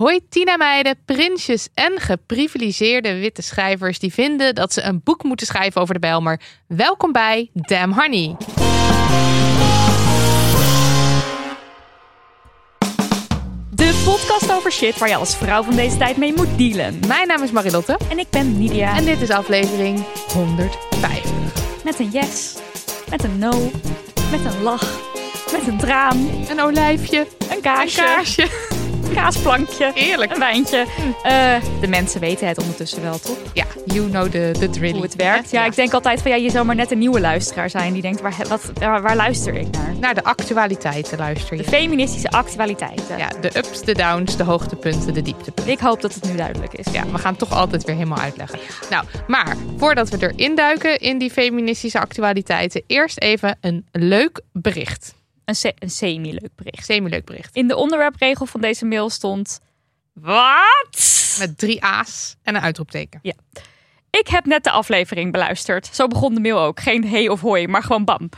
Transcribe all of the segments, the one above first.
Hoi Tina meiden, prinsjes en geprivilegeerde witte schrijvers die vinden dat ze een boek moeten schrijven over de Bijlmer. Welkom bij Damn Honey. De podcast over shit waar je als vrouw van deze tijd mee moet dealen. Mijn naam is Marilotte. En ik ben Nidia. En dit is aflevering 150. Met een yes, met een no, met een lach, met een traan. Een olijfje. Een kaarsje. Een kaarsje kaasplankje. Eerlijk. Een wijntje. Uh, de mensen weten het ondertussen wel, toch? Ja, you know the, the drill. Hoe het werkt. Ja, ik denk altijd van ja, je zou maar net een nieuwe luisteraar zijn. Die denkt, waar, wat, waar, luister ik naar? Naar de actualiteiten luister je. De feministische actualiteiten. Ja, de ups, de downs, de hoogtepunten, de dieptepunten. Ik hoop dat het nu duidelijk is. Ja, we gaan het toch altijd weer helemaal uitleggen. Nou, maar voordat we erin duiken in die feministische actualiteiten, eerst even een leuk bericht een, een semi-leuk bericht. Semi-leuk bericht. In de onderwerpregel van deze mail stond... Wat? Met drie A's en een uitroepteken. Ja. Ik heb net de aflevering beluisterd. Zo begon de mail ook. Geen hey of hoi, maar gewoon bam.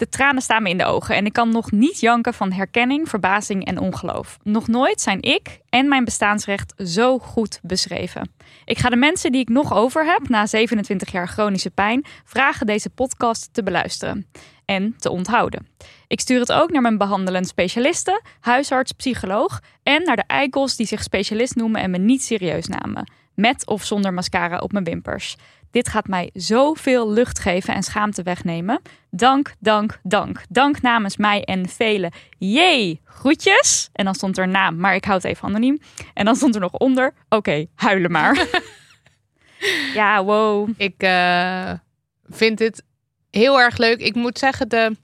De tranen staan me in de ogen en ik kan nog niet janken van herkenning, verbazing en ongeloof. Nog nooit zijn ik en mijn bestaansrecht zo goed beschreven. Ik ga de mensen die ik nog over heb na 27 jaar chronische pijn vragen deze podcast te beluisteren en te onthouden. Ik stuur het ook naar mijn behandelend specialisten, huisarts, psycholoog en naar de eikels die zich specialist noemen en me niet serieus namen. Met of zonder mascara op mijn wimpers. Dit gaat mij zoveel lucht geven en schaamte wegnemen. Dank, dank, dank. Dank namens mij en velen. Jee, groetjes. En dan stond er naam, maar ik houd het even anoniem. En dan stond er nog onder, oké, huilen maar. ja, wow. Ik uh, vind dit heel erg leuk. Ik moet zeggen, de,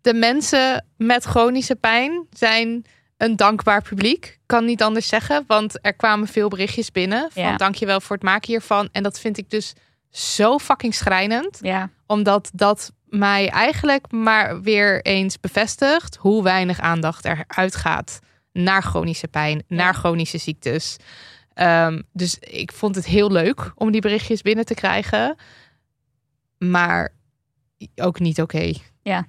de mensen met chronische pijn zijn een dankbaar publiek. Kan niet anders zeggen, want er kwamen veel berichtjes binnen. Van ja. dankjewel voor het maken hiervan. En dat vind ik dus zo fucking schrijnend. Ja. Omdat dat mij eigenlijk maar weer eens bevestigt hoe weinig aandacht er uitgaat naar chronische pijn, naar chronische ziektes. Um, dus ik vond het heel leuk om die berichtjes binnen te krijgen. Maar ook niet oké. Ja.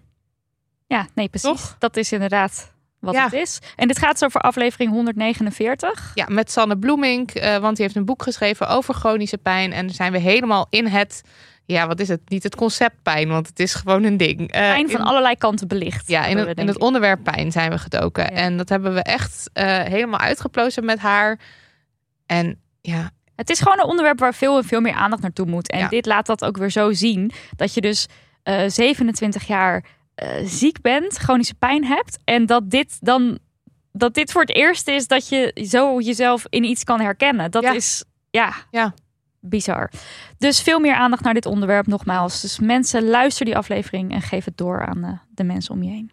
Ja, nee, precies. Dat is inderdaad wat het is. En dit gaat zo voor aflevering 149. Ja, met Sanne Bloemink, uh, want die heeft een boek geschreven over chronische pijn. En zijn we helemaal in het, ja, wat is het? Niet het concept pijn, want het is gewoon een ding. Uh, pijn van allerlei kanten belicht. Ja, in, het, in het onderwerp pijn zijn we gedoken. En dat hebben we echt uh, helemaal uitgeplozen met haar. En ja, het is gewoon een onderwerp waar veel en veel meer aandacht naartoe moet. En ja. dit laat dat ook weer zo zien. Dat je dus uh, 27 jaar uh, ziek bent, chronische pijn hebt. En dat dit dan dat dit voor het eerst is dat je zo jezelf in iets kan herkennen. Dat ja. is ja, ja, bizar. Dus veel meer aandacht naar dit onderwerp nogmaals. Dus mensen, luister die aflevering en geef het door aan uh, de mensen om je heen.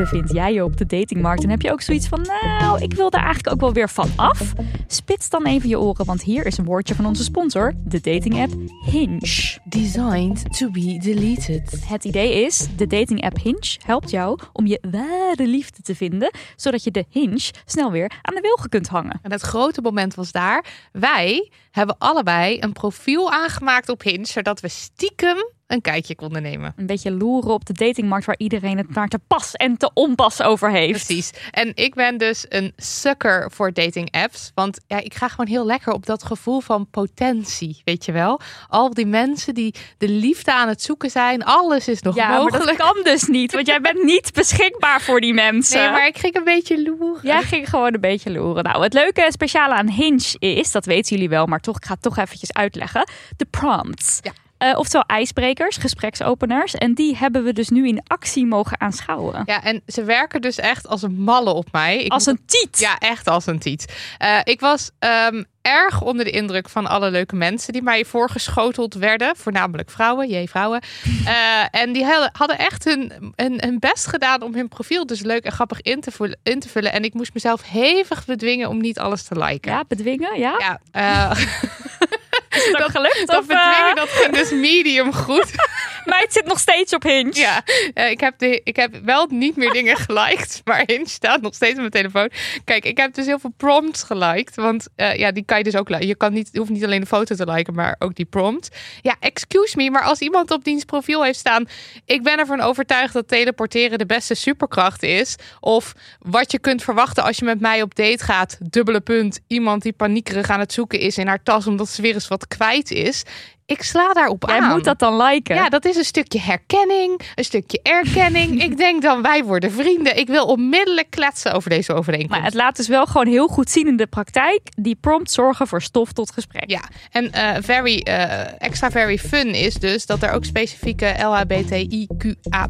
Bevind jij je op de datingmarkt en heb je ook zoiets van, nou, ik wil daar eigenlijk ook wel weer van af? Spits dan even je oren, want hier is een woordje van onze sponsor, de dating app Hinge. Designed to be deleted. Het idee is, de dating app Hinge helpt jou om je ware liefde te vinden, zodat je de Hinge snel weer aan de wilgen kunt hangen. En het grote moment was daar. Wij hebben allebei een profiel aangemaakt op Hinge, zodat we stiekem een kijkje konden nemen. Een beetje loeren op de datingmarkt waar iedereen het maar te pas en te onpas over heeft. Precies. En ik ben dus een sucker voor dating apps. Want ja, ik ga gewoon heel lekker op dat gevoel van potentie, weet je wel. Al die mensen die de liefde aan het zoeken zijn. Alles is nog Ja, maar mogelijk. dat kan dus niet, want jij bent niet beschikbaar voor die mensen. Nee, maar ik ging een beetje loeren. Jij ging gewoon een beetje loeren. Nou, het leuke en speciale aan Hinge is, dat weten jullie wel, maar toch, ik ga het toch eventjes uitleggen. De prompts. Ja. Eh, oftewel ijsbrekers, gespreksopeners. En die hebben we dus nu in actie mogen aanschouwen. Ja, en ze werken dus echt als een malle op mij. Ik Als een tiet. Ja, echt als een tiet. Eh, ik was ehm, erg onder de indruk van alle leuke mensen die mij voorgeschoteld werden. Voornamelijk vrouwen, jee vrouwen. Eh, en die hadden- echt hun, hun, hun best gedaan om hun profiel dus leuk en grappig in te, vullen, in te vullen. En ik moest mezelf hevig bedwingen om niet alles te liken. Ja, bedwingen, ja. Ja, Is het ook gelukt? dat of, eh, bedwingen dat ging dus medium goed. Meid zit nog steeds op Hinge. Ja, eh, ik, heb de, ik heb wel niet meer dingen geliked, maar Hinge staat nog steeds op mijn telefoon. Kijk, ik heb dus heel veel prompts geliked, want eh, ja, die kan je dus ook. Je, kan niet, hoeft niet alleen de foto te liken, maar ook die prompt. Ja, excuse me, maar als iemand op diens profiel heeft staan, ik ben ervan overtuigd dat teleporteren de beste superkracht is, of wat je kunt verwachten als je met mij op date gaat, dubbele punt, iemand die paniekerig aan het zoeken is in haar tas omdat ze weer eens wat kwijt is. Ik sla daarop Jij aan. moet dat dan liken. Ja, dat is een stukje herkenning, een stukje erkenning. ik denk dan, wij worden vrienden. Ik wil onmiddellijk kletsen over deze overeenkomst. Maar het laat dus wel gewoon heel goed zien in de praktijk. Die prompts zorgen voor stof tot gesprek. Ja, en eh, very, eh, extra very fun is dus dat er ook specifieke LHBTIQA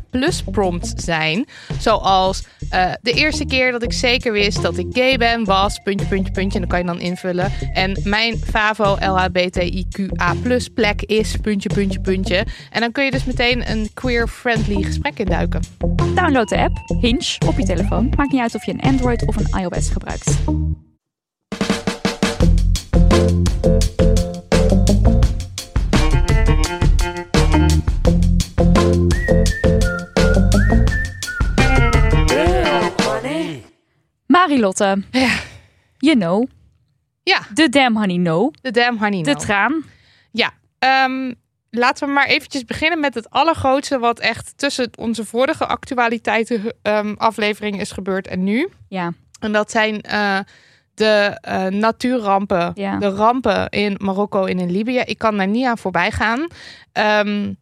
prompts zijn. Zoals eh, de eerste keer dat ik zeker wist dat ik gay ben was, puntje, puntje, puntje. En dan kan je dan invullen. En mijn Favo LHBTIQA plek is, puntje, puntje, puntje. En dan kun je dus meteen een queer-friendly gesprek induiken. Download de app Hinge op je telefoon. Maakt niet uit of je een Android of een iOS gebruikt. Marilotte, Ja. you know, Ja, de damn honey no, de damn honey de no. traan. Ehm, laten we maar eventjes beginnen met het allergrootste wat echt tussen onze vorige actualiteiten ehm, aflevering is gebeurd en nu. Ja, En dat zijn eh, de eh, natuurrampen, Ja. de rampen in Marokko en in Libië. Ik kan daar niet aan voorbij gaan. Ehm,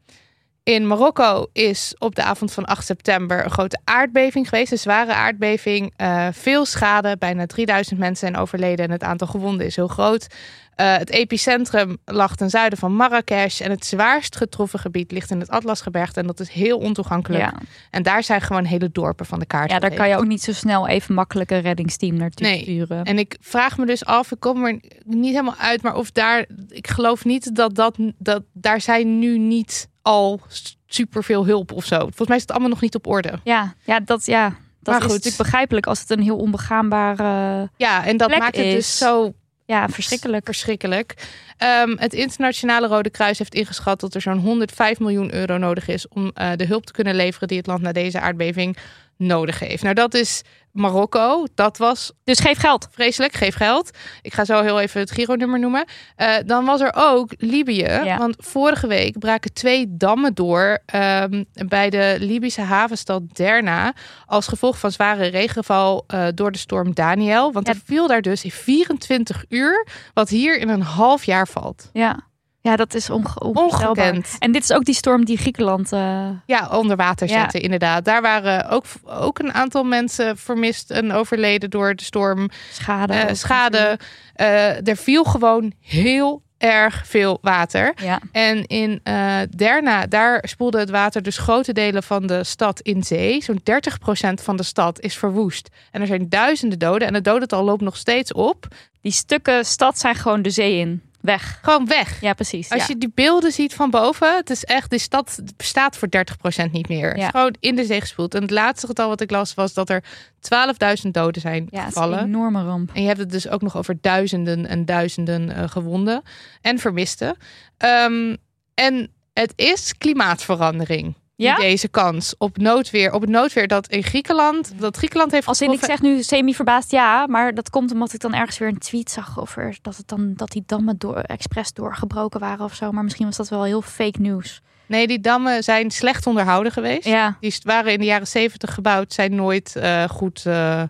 in Marokko is op de avond van 8 september een grote aardbeving geweest. Een zware aardbeving. eh, veel schade. Bijna 3000 mensen zijn overleden en het aantal gewonden is heel groot. Eh, het epicentrum lag ten zuiden van Marrakesh. En het zwaarst getroffen gebied ligt in het Atlasgebergte. En dat is heel ontoegankelijk. ja. En daar zijn gewoon hele dorpen van de kaart. ja daar kan je ook niet zo snel even makkelijk een reddingsteam naartoe Nee. sturen. En ik vraag me dus af, ik kom er niet helemaal uit, maar of daar, ik geloof niet dat dat, dat daar zijn nu niet al superveel hulp of zo. Volgens mij is het allemaal nog niet op orde. Ja, ja, dat, ja, dat Maar is goed. natuurlijk begrijpelijk als het een heel onbegaanbare... Ja, en dat maakt het is dus zo Ja, verschrikkelijk. verschrikkelijk. Ehm, het Internationale Rode Kruis heeft ingeschat dat er zo'n 105 miljoen euro nodig is om eh, de hulp te kunnen leveren die het land na deze aardbeving nodig heeft. Nou, dat is Marokko. Dat was Dus geef geld. vreselijk, geef geld. Ik ga zo heel even het Giro-nummer noemen. Eh, dan was er ook Libië. Ja. Want vorige week braken twee dammen door ehm, bij de Libische havenstad Derna. Als gevolg van zware regenval eh, door de storm Daniel. Want Ja. er viel daar dus in 24 uur, wat hier in een half jaar valt. Ja, ja dat is onge. Ongekend. En dit is ook die storm die Griekenland... eh, Ja, onder water Ja. zetten, inderdaad. Daar waren ook, ook een aantal mensen vermist en overleden door de storm. schade. Eh, schade. Eh, er viel gewoon heel erg veel water. Ja, En in eh Derna, daar spoelde het water dus grote delen van de stad in zee. Zo'n 30% van de stad is verwoest. En er zijn duizenden doden. En het dodental loopt nog steeds op. die stukken stad zijn gewoon de zee in. Weg. Gewoon weg. Ja, precies. Als ja. je die beelden ziet van boven, het is echt, die stad bestaat voor 30% niet meer. Ja. gewoon in de zee gespoeld. En het laatste getal wat ik las was dat er 12.000 doden zijn ja, gevallen. een enorme ramp. En je hebt het dus ook nog over duizenden en duizenden eh, gewonden en vermisten. Ehm, en het is klimaatverandering. Ja? deze kans op noodweer, op het noodweer dat in Griekenland, dat Griekenland heeft Als in, ik zeg nu semi-verbaasd ja, maar dat komt omdat ik dan ergens weer een tweet zag over dat, het dan, dat die dammen door, expres doorgebroken waren of zo. Maar misschien was dat wel heel fake nieuws. Nee, die dammen zijn slecht onderhouden geweest. Ja, Die waren in de jaren zeventig gebouwd, zijn nooit eh, goed eh,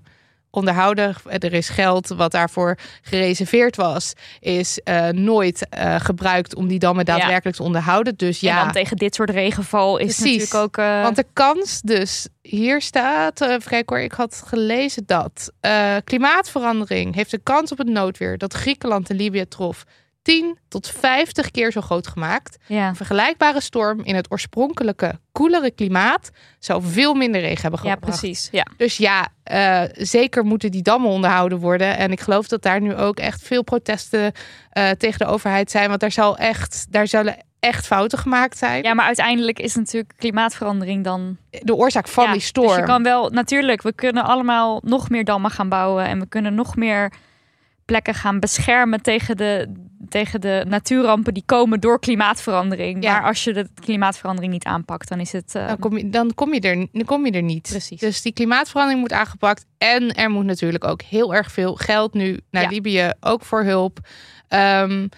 onderhouden. Er is geld wat daarvoor gereserveerd was, is eh, nooit eh, gebruikt om die dammen Ja. daadwerkelijk te onderhouden. Dus ja. en dan tegen dit soort regenval is natuurlijk ook... eh, Want de kans dus, hier staat, kijken hoor, ik had gelezen dat klimaatverandering heeft de kans op het noodweer dat Griekenland en Libië trof 10 tot 50 keer zo groot gemaakt. ja. Een vergelijkbare storm in het oorspronkelijke koelere klimaat zou veel minder regen hebben ja, gebracht. precies. Ja. Dus ja, eh, zeker moeten die dammen onderhouden worden. En ik geloof dat daar nu ook echt veel protesten eh, tegen de overheid zijn. Want daar, zal echt, daar zullen echt fouten gemaakt zijn. ja, maar uiteindelijk is natuurlijk klimaatverandering dan... De oorzaak van Ja, die storm. Dus je kan wel, natuurlijk, we kunnen allemaal nog meer dammen gaan bouwen. En we kunnen nog meer plekken gaan beschermen tegen de, tegen de natuurrampen die komen door klimaatverandering. Ja. Maar als je de klimaatverandering niet aanpakt, dan is het... Dan kom, je, dan, kom je er, dan kom je er niet. Precies. Dus die klimaatverandering moet aangepakt. En er moet natuurlijk ook heel erg veel geld nu naar Ja. Libië, ook voor hulp. Ehm,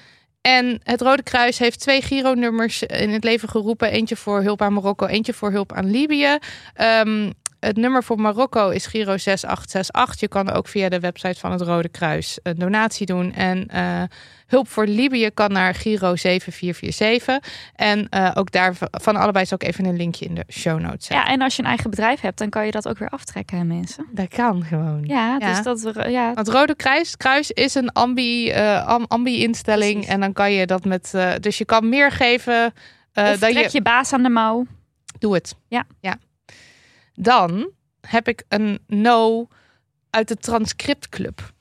en het Rode Kruis heeft twee Giro-nummers in het leven geroepen. Eentje voor hulp aan Marokko, eentje voor hulp aan Libië. Ehm, het nummer voor Marokko is Giro 6868. Je kan ook via de website van het Rode Kruis een donatie doen. En eh, hulp voor Libië kan naar Giro 7447. En eh, ook daar van allebei is ook even een linkje in de show notes. zetten. ja, en als je een eigen bedrijf hebt, dan kan je dat ook weer aftrekken, hè, mensen. Dat kan gewoon. Ja, Ja. dus dat... Ja, Want Rode Kruis, Kruis is een ambi, eh, am- ambi-instelling. Precies. En dan kan je dat met. dus je kan meer geven of trek je. je baas aan de mouw. Doe het. Ja. ja. Dan heb ik een no uit de transcriptclub.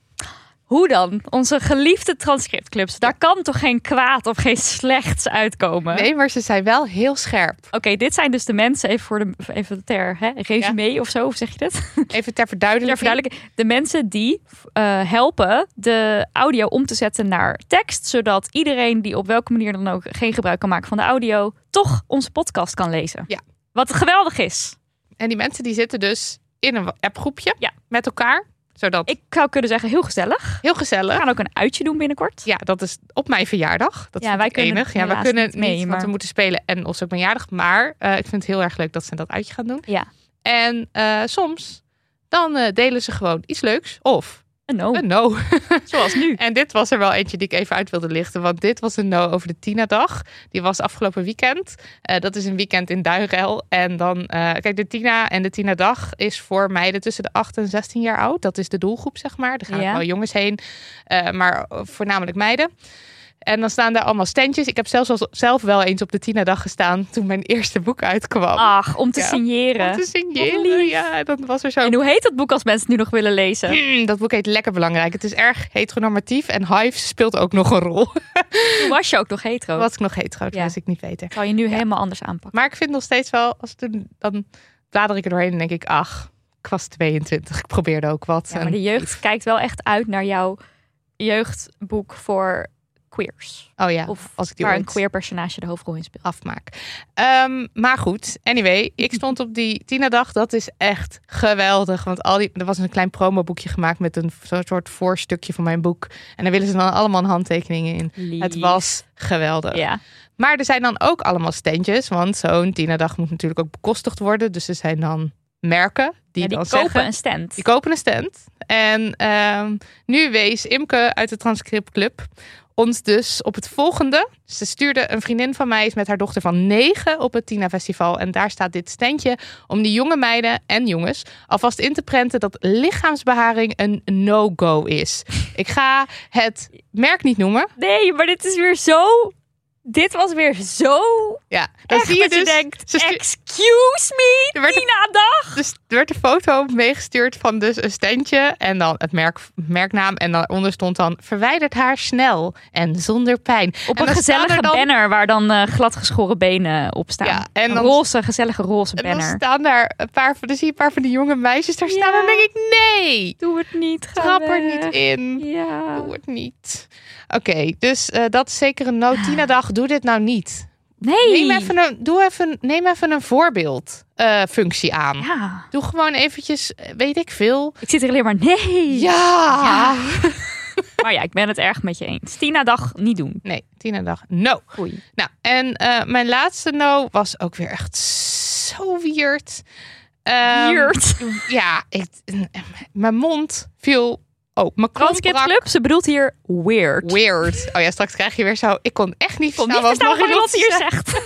Hoe dan? Onze geliefde transcriptclubs. Daar kan toch geen kwaad of geen slechts uitkomen? Nee, maar ze zijn wel heel scherp. Oké, dit zijn dus de mensen, even voor de even ter hè, resume of zo, hoe zeg je dit? Even ter Ter verduidelijking. verduidelijking. De mensen die eh, helpen de audio om te zetten naar tekst, zodat iedereen die op welke manier dan ook geen gebruik kan maken van de audio, toch onze podcast kan lezen. Ja. Wat geweldig is. En die mensen die zitten dus in een appgroepje Ja. met elkaar. Zodat Ik zou kunnen zeggen, heel gezellig. heel We gezellig. gaan ook een uitje doen binnenkort. Ja, dat is op mijn verjaardag. Dat Ja, wij kunnen enig. Ja, we kunnen niet want we moeten spelen en ons ook mijn jaardag. Maar eh, ik vind het heel erg leuk dat ze dat uitje gaan doen. Ja. En eh, soms dan eh, delen ze gewoon iets leuks of Een no, een no. zoals nu. En dit was er wel eentje die ik even uit wilde lichten. Want dit was een no over de Tina-dag. Die was afgelopen weekend. Eh, dat is een weekend in Duinrel. En dan, eh, kijk, de Tina en de Tina-dag is voor meiden tussen de 8 en 16 jaar oud. Dat is de doelgroep, zeg maar. Er gaan Ja. wel jongens heen, eh, maar voornamelijk meiden. En dan staan daar allemaal standjes. Ik heb zelfs al, zelf wel eens op de Tina-dag gestaan toen mijn eerste boek uitkwam. Ach, om te Ja. signeren. Om te signeren. Ja, dan was er zo En hoe heet dat boek als mensen het nu nog willen lezen? Mm, dat boek heet Lekker Belangrijk. Het is erg heteronormatief en Hives speelt ook nog een rol. Toen was je ook nog hetero. Was ik nog hetero, dat Ja. ik niet weten. Zou je nu helemaal anders aanpakken? Maar ik vind nog steeds wel, als toen, dan blader ik er doorheen en denk ik, ach, ik was 22, ik probeerde ook wat. Ja, maar de jeugd kijkt wel echt uit naar jouw jeugdboek voor queers. oh ja, Of als ik die waar een queer personage de hoofdrol in speelt. afmaak. Ehm, maar goed, anyway, ik stond op die Tina-dag. Dat is echt geweldig. Want al die, er was een klein promoboekje gemaakt met een soort voorstukje van mijn boek. En daar willen ze dan allemaal handtekeningen in. Het was geweldig. Ja. Maar er zijn dan ook allemaal standjes. Want zo'n Tina-dag moet natuurlijk ook bekostigd worden. Dus er zijn dan merken die, Ja, die dan kopen zeggen... een stand. Die kopen een stand. En ehm, nu wees Imke uit de Transcriptclub ons dus op het volgende. Ze stuurde een vriendin van mij is met haar dochter van negen op het Tina Festival. En daar staat dit standje om die jonge meiden en jongens alvast in te prenten dat lichaamsbeharing een no-go is. Ik ga het merk niet noemen. Nee, maar dit is weer zo... Dit was weer zo Ja, dan echt zie je dat dus. je denkt... Excuse me, Er werd een- Tina Dag. Dus er werd een foto meegestuurd van dus een standje en dan het merk, merknaam. En daaronder stond dan verwijdert haar snel en zonder pijn. Op En een gezellige er dan- banner waar dan eh, gladgeschoren benen op staan. Ja, en Een dan- roze, gezellige roze En dan banner. staan daar een paar van, dan zie je een paar van die jonge meisjes daar staan. Ja. Dan denk ik, nee, Doe het niet, trap er niet in. Ja. Doe het niet. Oké, dus eh, dat is zeker een no. Tina dag, doe dit nou niet. Nee. Neem even een, doe even, neem even een voorbeeldfunctie functie aan. Ja. Doe gewoon eventjes, eh, weet ik veel. Ik zit er alleen maar nee. Ja! Maar ja, ik ben het erg met je eens. Tina dag niet doen. Nee, Tina dag, no. Oei. Nou, en eh, mijn laatste no was ook weer echt zo weird. Ehm, Weird. Ja, ik, mijn mond viel... Oh, brak. Club, ze bedoelt hier weird. Weird. Oh ja, straks krijg je weer zo... Ik kon echt niet verstaan verstaan wat Marilot ze hier zegt.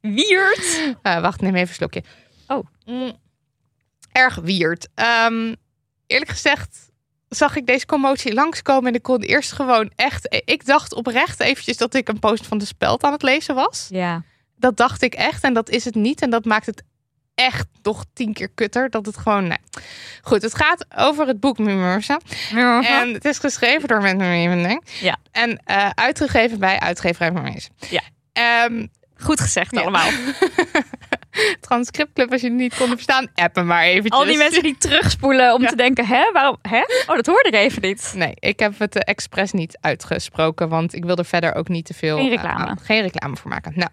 weird. Eh, wacht, neem even een slokje. Oh. Mm, erg weird. Ehm, eerlijk gezegd zag ik deze commotie langskomen en ik kon eerst gewoon echt... Ik dacht oprecht eventjes dat ik een post van de speld aan het lezen was. Ja. Dat dacht ik echt en dat is het niet. En dat maakt het echt nog tien keer kutter. Dat het gewoon... Nee. Goed, het gaat over het boek Mimursa. En het is geschreven door mensen Evening. Ja. En eh, uitgegeven bij uitgeverij Vermees. Ja. Ehm, Goed gezegd Ja. allemaal. Transcriptclub, als je het niet konden verstaan, appen maar eventjes. Al die mensen die terugspoelen om Ja. te denken, hè, waarom, hè? Oh, dat hoorde ik even niet. Nee, ik heb het uh, expres niet uitgesproken, want ik wil er verder ook niet te veel... Geen eh, reclame. geen reclame voor maken. Nou,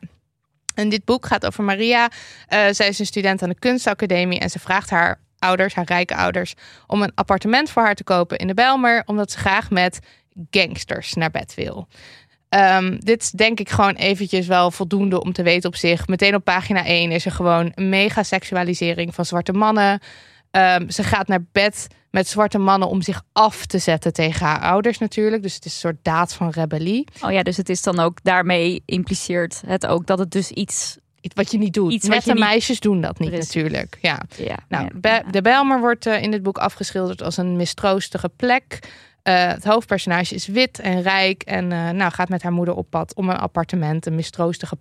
en dit boek gaat over Maria. Eh, zij is een student aan de kunstacademie en ze vraagt haar ouders, haar rijke ouders, om een appartement voor haar te kopen in de Bijlmer, omdat ze graag met gangsters naar bed wil. Ehm, dit is denk ik gewoon eventjes wel voldoende om te weten op zich. Meteen op pagina 1 is er gewoon mega seksualisering van zwarte mannen. Ehm, ze gaat naar bed met zwarte mannen om zich af te zetten tegen haar ouders natuurlijk. Dus het is een soort daad van rebellie. Oh ja, dus het is dan ook daarmee impliceert het ook dat het dus iets. Iets wat je niet doet. Iets Nette je niet- meisjes doen dat niet Precies. natuurlijk. Ja. Ja, Nou, ja, de Bijlmer wordt eh, in dit boek afgeschilderd als een mistroostige plek. Eh, het hoofdpersonage is wit en rijk en eh, nou, gaat met haar moeder op pad om een appartement, een mistroostige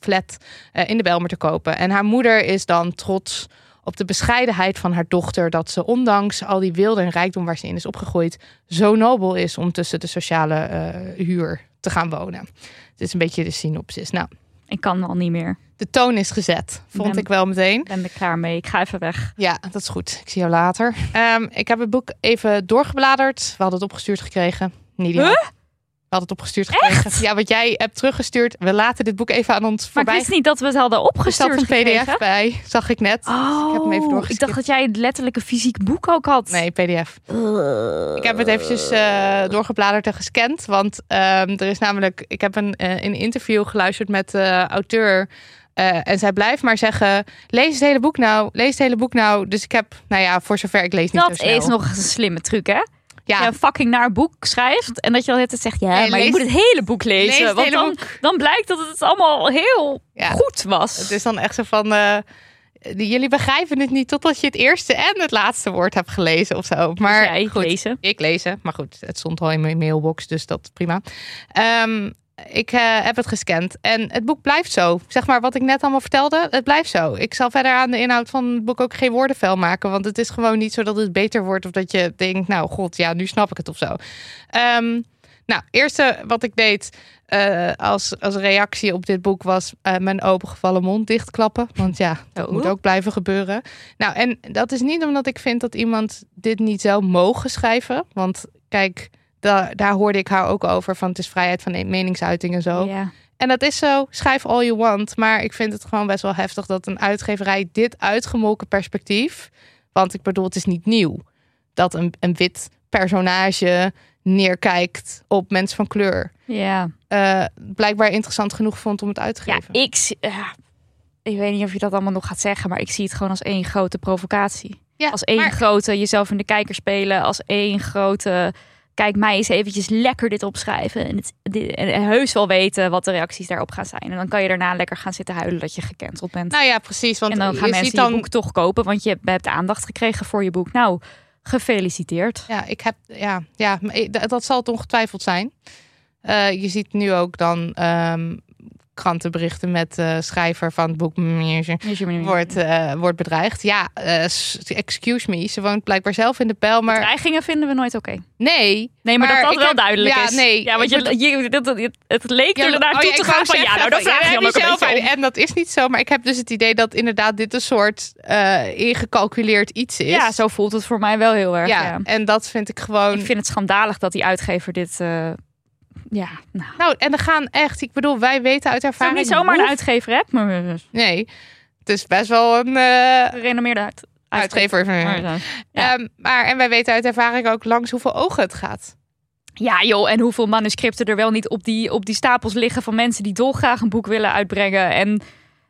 flat eh, in de Bijlmer te kopen. En haar moeder is dan trots op de bescheidenheid van haar dochter, dat ze ondanks al die wilde en rijkdom waar ze in is opgegroeid, zo nobel is om tussen de sociale eh, huur te gaan wonen. Het is een beetje de synopsis. Nou, ik kan al niet meer. de toon is gezet, vond Ben- ik wel meteen. Ik ben er klaar mee. Ik ga even weg. Ja, dat is goed. Ik zie jou later. Ehm, ik heb het boek even doorgebladerd. We hadden het opgestuurd gekregen. Niet die Huh? We hadden het opgestuurd gekregen. Ja, wat jij hebt teruggestuurd. We laten dit boek even aan ons Maar ik voorbij. wist niet dat we het hadden Er zat opgestuurd een pdf gekregen. bij, zag ik net. Oh, Ik heb hem even ik doorgeskipt. dacht dat jij het letterlijke fysiek boek ook had. Nee, pdf. Ik heb het eventjes eh, doorgebladerd en gescand. Want ehm, er is namelijk... Ik heb een, eh, een interview geluisterd met de auteur... Eh, en zij blijft maar zeggen: lees het hele boek nou, lees het hele boek nou. Dus ik heb, nou ja, voor zover ik lees niet zo Dat is nog een slimme truc, hè? Ja, fucking naar boek schrijft en dat je dan net zegt, ja, Nee, maar je moet het hele boek lezen. lees want dan, boek. dan blijkt dat het allemaal heel Ja. goed was. Het is dan echt zo van. eh, jullie begrijpen het niet totdat je het eerste en het laatste woord hebt gelezen of zo. Maar Dus jij goed, lezen. ik lezen. Maar goed, het stond al in mijn mailbox, dus dat prima. Ehm, ik eh, heb het gescand en het boek blijft zo. Zeg maar wat ik net allemaal vertelde, het blijft zo. Ik zal verder aan de inhoud van het boek ook geen woordenvel maken, want het is gewoon niet zo dat het beter wordt of dat je denkt, nou god, ja, nu snap ik het of zo. Ehm, nou, eerste wat ik deed eh, als, als reactie op dit boek was eh, mijn opengevallen mond dichtklappen. Want ja, dat Oh. moet ook blijven gebeuren. Nou, en dat is niet omdat ik vind dat iemand dit niet zou mogen schrijven. Want kijk, da- daar hoorde ik haar ook over van het is vrijheid van meningsuiting en zo. Ja. En dat is zo, schrijf all you want. Maar ik vind het gewoon best wel heftig dat een uitgeverij dit uitgemolken perspectief... Want ik bedoel, het is niet nieuw. Dat een, een wit personage neerkijkt op mensen van kleur. Ja. Eh, blijkbaar interessant genoeg vond om het uit te ja, geven. ik, s- ja, ik weet niet of je dat allemaal nog gaat zeggen, maar ik zie het gewoon als één grote provocatie. Ja, Als één maar- grote jezelf in de kijker spelen, als één grote... Kijk, mij eens eventjes lekker dit opschrijven. En, het, dit- en heus wel weten wat de reacties daarop gaan zijn. En dan kan je daarna lekker gaan zitten huilen dat je gecanceld bent. Nou ja, precies. Want en dan gaan je mensen ziet je dan... boek toch kopen, want je hebt aandacht gekregen voor je boek. Nou, gefeliciteerd. Ja, ik heb, ja, ja, dat dat zal het ongetwijfeld zijn. Eh, je ziet nu ook dan ehm, krantenberichten met eh schrijver van het boek wordt, eh, wordt bedreigd. Ja, eh, excuse me, ze woont blijkbaar zelf in de pijl, maar Dreigingen vinden we nooit oké. nee. Nee, maar, Maar dat dat wel heb- duidelijk ja, is. nee, ja, want je, je, dat- dat- het leek Ja, er oh naartoe ja, te gaan van ja, nou van, vraag je ook zelf. En dat is niet zo, maar ik heb dus het idee dat inderdaad dit een soort ingecalculeerd iets is. Ja, zo voelt het voor mij wel heel erg. ja, Ja. en dat vind ik gewoon. Ik vind het schandalig dat die uitgever dit ja, nou. Nou, en er gaan echt, ik bedoel, wij weten uit Het is ervaring. niet zomaar een uitgever, hè? Maar eh, Nee, het is best wel een eh, gerenommeerde uit, uitgever. Maar, eh, ja. Ehm, maar, en wij weten uit ervaring ook langs hoeveel ogen het gaat. Ja, joh, en hoeveel manuscripten er wel niet op die, op die stapels liggen van mensen die dolgraag een boek willen uitbrengen. En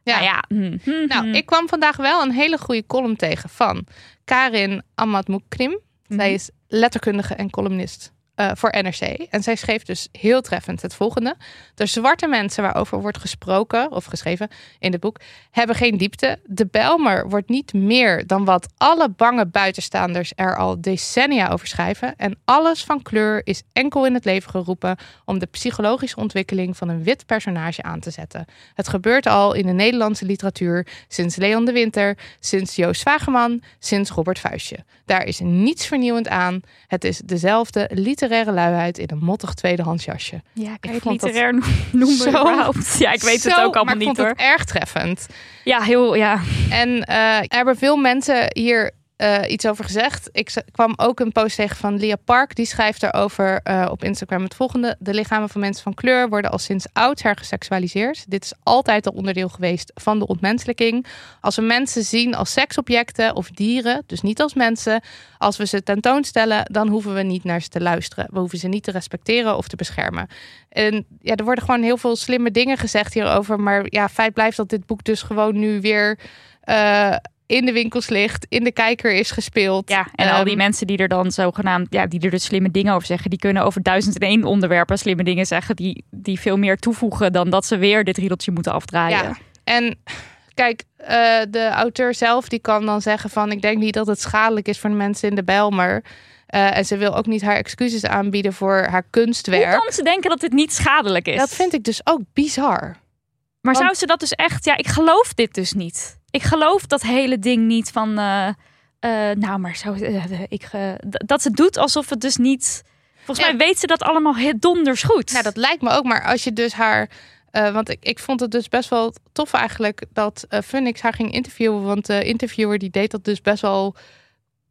Ja. nou ja, hm, hm, Nou, hm. ik kwam vandaag wel een hele goede column tegen van Karin Amatmoukrim. Zij Mhm. is letterkundige en columnist eh, voor NRC. En zij schreef dus heel treffend het volgende. De zwarte mensen waarover wordt gesproken of geschreven in het boek hebben geen diepte. De Belmer wordt niet meer dan wat alle bange buitenstaanders er al decennia over schrijven. En alles van kleur is enkel in het leven geroepen om de psychologische ontwikkeling van een wit personage aan te zetten. Het gebeurt al in de Nederlandse literatuur sinds Leon de Winter, sinds Joost Vageman, sinds Robert Vuistje. Daar is niets vernieuwend aan. Het is dezelfde literaire luiheid in een mottig tweedehands jasje. ja, kan ik vond dat literair noemen zo- überhaupt? Ja, ik weet het ook allemaal ik niet vond hoor. het erg treffend. Ja, heel, ja. En eh, er hebben veel mensen hier eh, iets over gezegd. Ik kwam ook een post tegen van Lia Park. Die schrijft erover eh, op Instagram het volgende. De lichamen van mensen van kleur worden al sinds oudsher geseksualiseerd. Dit is altijd al onderdeel geweest van de ontmenselijking. Als we mensen zien als seksobjecten of dieren, dus niet als mensen. Als we ze tentoonstellen, dan hoeven we niet naar ze te luisteren. We hoeven ze niet te respecteren of te beschermen. En ja, er worden gewoon heel veel slimme dingen gezegd hierover. Maar ja, feit blijft dat dit boek dus gewoon nu weer eh, in de winkels ligt, in de kijker is gespeeld. Ja, en al die Ehm, mensen die er dan zogenaamd, ja, die er dus slimme dingen over zeggen, die kunnen over duizend en één onderwerpen slimme dingen zeggen, die, die veel meer toevoegen dan dat ze weer dit riedeltje moeten afdraaien. Ja, en kijk, eh, de auteur zelf die kan dan zeggen van... ik denk niet dat het schadelijk is voor de mensen in de Bijlmer. Eh, en ze wil ook niet haar excuses aanbieden voor haar Hoe kunstwerk. kan ze denken dat dit niet schadelijk is? Dat vind ik dus ook bizar. Maar want- zou ze dat dus echt... Ja, ik geloof dit dus niet. Ik geloof dat hele ding niet van... eh, eh, nou, maar zo... eh, ik, dat ze doet alsof het dus niet... Volgens Ja. mij weet ze dat allemaal heel donders goed. Nou, dat lijkt me ook. Maar als je dus haar... want ik, ik vond het dus best wel tof eigenlijk dat Funix haar ging interviewen. Want de interviewer die deed dat dus best wel...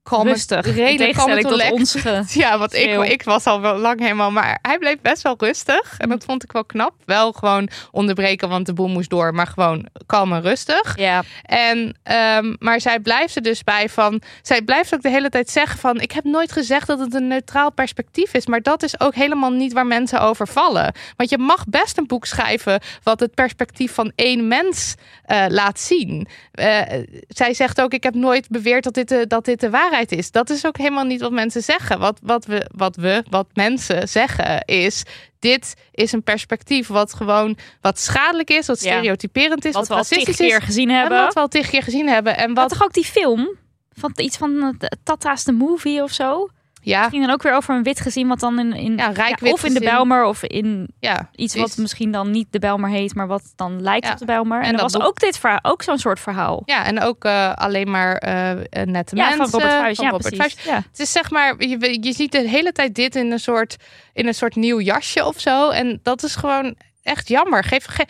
kalm- Rustig. Redelijk tegenstelling kalm tot ons ge- Ja, want ik, ik was al wel lang helemaal, maar hij bleef best wel rustig. En dat vond ik wel knap. Wel gewoon onderbreken, want de boel moest door, maar gewoon kalm en rustig. Ja, En, ehm, maar zij blijft er dus bij van, zij blijft ook de hele tijd zeggen van, ik heb nooit gezegd dat het een neutraal perspectief is, maar dat is ook helemaal niet waar mensen over vallen. Want je mag best een boek schrijven wat het perspectief van één mens eh, laat zien. Eh, zij zegt ook, ik heb nooit beweerd dat dit, de, dat dit de waarheid is. Dat is ook helemaal niet wat mensen zeggen. Wat, wat, we, wat we, wat mensen zeggen is, dit is een perspectief wat gewoon wat schadelijk is, wat stereotyperend is, wat wat, we al tig is. keer gezien En hebben. wat we al tig keer gezien hebben. En Wat wat, toch ook die film? Van iets van eh, Tata's the Movie of zo? Ja, ging dan ook weer over een wit gezin wat dan in, in Ja, rijk wit of in de. Bijlmer of in ja, iets precies. wat misschien dan niet de Bijlmer heet, maar wat dan lijkt op de Bijlmer. En, En dat was ook dit verhaal, ook zo'n soort verhaal. Ja, en ook eh, alleen maar eh, eh, nette Ja, mensen. van Robert Vuijs. van Ja, Robert precies. Het is zeg maar, je, je ziet de hele tijd dit in een soort, in een soort nieuw jasje of zo. En dat is gewoon echt jammer. Geef, ge-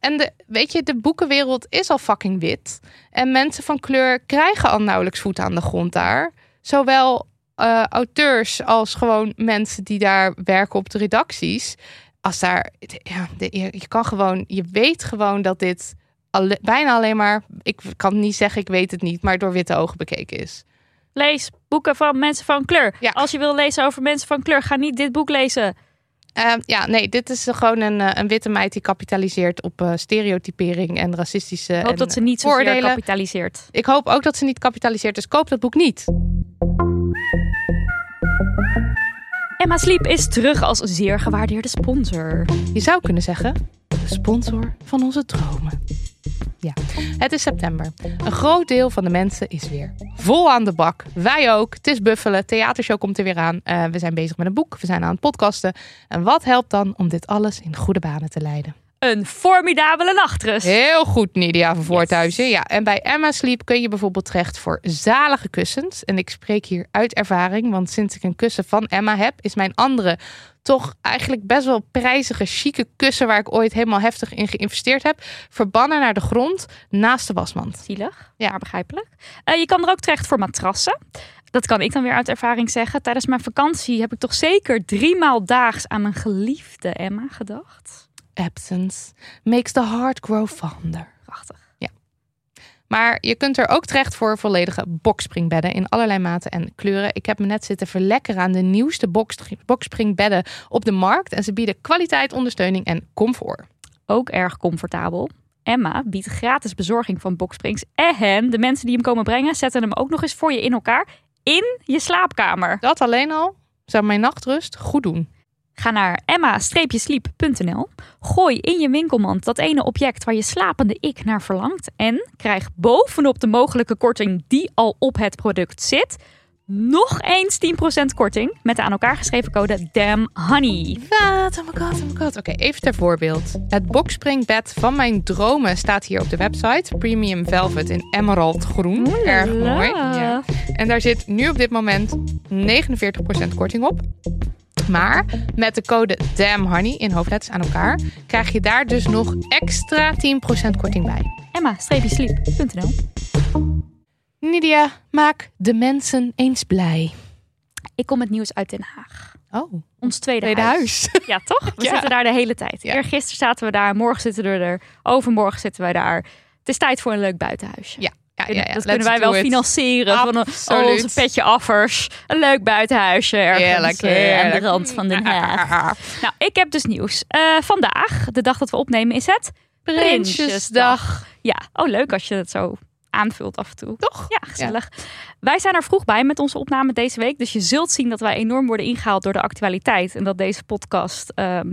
en de, weet je, de boekenwereld is al fucking wit. En mensen van kleur krijgen al nauwelijks voet aan de grond daar. Zowel eh, auteurs als gewoon mensen die daar werken op de redacties. Als daar, ja, je, kan gewoon, je weet gewoon dat dit alle- bijna alleen maar, ik kan niet zeggen, ik weet het niet, maar door witte ogen bekeken is. Lees boeken van mensen van kleur. Ja. Als je wil lezen over mensen van kleur, ga niet dit boek lezen. Ehm, ja, nee, dit is gewoon een, eh, een witte meid die kapitaliseert op eh, stereotypering en racistische. Ik hoop en, dat ze niet zozeer kapitaliseert. Ik hoop ook dat ze niet kapitaliseert, dus koop dat boek niet. Emma Sleep is terug als zeer gewaardeerde sponsor. Je zou kunnen zeggen, de sponsor van onze dromen. Ja, het is september. Een groot deel van de mensen is weer vol aan de bak. Wij ook. Het is buffelen. Theatershow komt er weer aan. Eh, we zijn bezig met een boek. We zijn aan het podcasten. En wat helpt dan om dit alles in goede banen te leiden? Een formidabele nachtrust. Heel goed, Nidia van Voorthuizen. Ja, en bij Emma Sleep kun je bijvoorbeeld terecht voor zalige kussens. En ik spreek hier uit ervaring, want sinds ik een kussen van Emma heb, is mijn andere toch eigenlijk best wel prijzige, chique kussen waar ik ooit helemaal heftig in geïnvesteerd heb, verbannen naar de grond naast de wasmand. Zielig, Ja. maar begrijpelijk. Eh, je kan er ook terecht voor matrassen. dat kan ik dan weer uit ervaring zeggen. Tijdens mijn vakantie heb ik toch zeker drie maal daags aan mijn geliefde Emma gedacht. Absence makes the heart grow fonder. Prachtig. Maar je kunt er ook terecht voor volledige boxspringbedden in allerlei maten en kleuren. Ik heb me net zitten verlekkeren aan de nieuwste box, boxspringbedden op de markt. En ze bieden kwaliteit, ondersteuning en comfort. Ook erg comfortabel. Emma biedt gratis bezorging van boxsprings. En de mensen die hem komen brengen, zetten hem ook nog eens voor je in elkaar in je slaapkamer. Dat alleen al zou mijn nachtrust goed doen. Ga naar emma-sleep.nl. Gooi in je winkelmand dat ene object waar je slapende ik naar verlangt. En krijg bovenop de mogelijke korting die al op het product zit, nog eens 10% korting met de aan elkaar geschreven code DAMNHONEY. Wat? Oh my god, oh my god. Oké, even ter voorbeeld. Het boxspringbed van mijn dromen staat hier op de website. Premium Velvet in emerald groen. Erg mooi. Ja. En daar zit nu op dit moment 49% korting op. Maar met de code DAMNHONEY in hoofdletters aan elkaar krijg je daar dus nog extra 10% korting bij. Emma-sleep.nl Nidia, maak de mensen eens blij. Ik kom met nieuws uit Den Haag. Oh, Ons tweede, tweede huis. huis. Ja, toch? We Ja. zitten daar de hele tijd. Ja. Eergisteren zaten we daar, morgen zitten we er, overmorgen zitten wij daar. Het is tijd voor een leuk buitenhuisje. Ja, ja, ja, ja. dat kunnen wij wel it. financieren van een- Absoluut. onze petje affers. Een leuk buitenhuisje ergens Heerlijk, eh, aan de rand van Den Haag. Nou, ik heb dus nieuws. Eh, vandaag, de dag dat we opnemen, is het Prinsjesdag. Ja, oh leuk als je het zo aanvult af en toe. Toch? Ja, gezellig. Wij zijn er vroeg bij met onze opname deze week. Dus je zult zien dat wij enorm worden ingehaald door de actualiteit. En dat deze podcast ehm,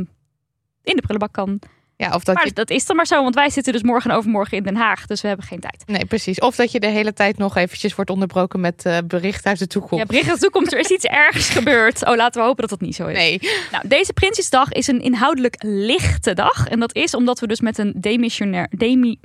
in de prullenbak kan. Ja, of dat maar je... dat is dan maar zo, want wij zitten dus morgen en overmorgen in Den Haag. Dus we hebben geen tijd. Nee, precies. Of dat je de hele tijd nog eventjes wordt onderbroken met eh bericht uit de toekomst. Ja, bericht uit de toekomst, er is iets ergs gebeurd. Oh, laten we hopen dat dat niet zo is. Nee. Nou, deze Prinsjesdag is een inhoudelijk lichte dag. En dat is omdat we dus met een demissionair, demi,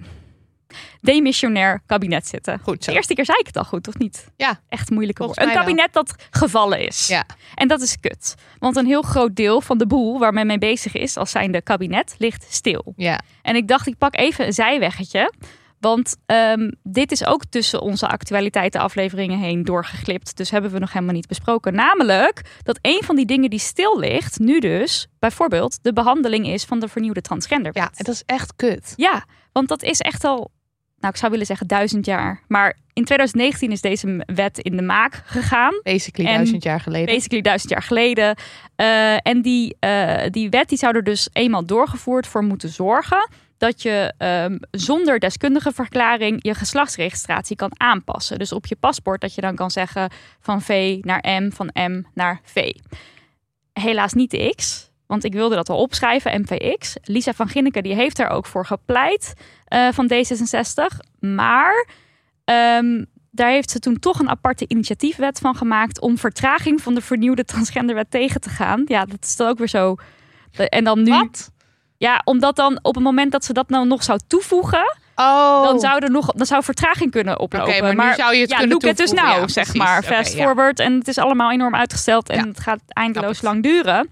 demissionair kabinet zitten. Goed zo. De eerste keer zei ik het al goed, of niet? Ja. Echt moeilijke woorden. Een wel. kabinet dat gevallen is. Ja. En dat is kut. Want een heel groot deel van de boel waar men mee bezig is, als zijnde kabinet, ligt stil. Ja. En ik dacht, ik pak even een zijweggetje. Want ehm, dit is ook tussen onze actualiteitenafleveringen heen doorgeglipt. Dus hebben we nog helemaal niet besproken. Namelijk dat een van die dingen die stil ligt, nu dus bijvoorbeeld de behandeling is van de vernieuwde transgenderwet. Ja, dat is echt kut. Ja, want dat is echt al, nou ik zou willen zeggen duizend jaar. Maar in 2019 is deze wet in de maak gegaan. Basically En duizend jaar geleden. Basically duizend jaar geleden. Eh, en die, eh, die wet die zou er dus eenmaal doorgevoerd voor moeten zorgen dat je ehm, zonder deskundige verklaring je geslachtsregistratie kan aanpassen. Dus op je paspoort dat je dan kan zeggen van V naar M, van M naar V. Helaas niet de X, want ik wilde dat al opschrijven, MVX. Lisa van Ginneken die heeft er ook voor gepleit eh, van D66. Maar ehm, daar heeft ze toen toch een aparte initiatiefwet van gemaakt om vertraging van de vernieuwde transgenderwet tegen te gaan. Ja, dat is dan ook weer zo. En dan nu. Wat? Ja, omdat dan op het moment dat ze dat nou nog zou toevoegen, Oh. dan zou er nog dan zou vertraging kunnen oplopen. Oké, maar nu zou je het ja, kunnen it dus nou, Ja, zeg precies. maar. Fast ja. forward. En het is allemaal enorm uitgesteld en Ja. het gaat eindeloos lang duren.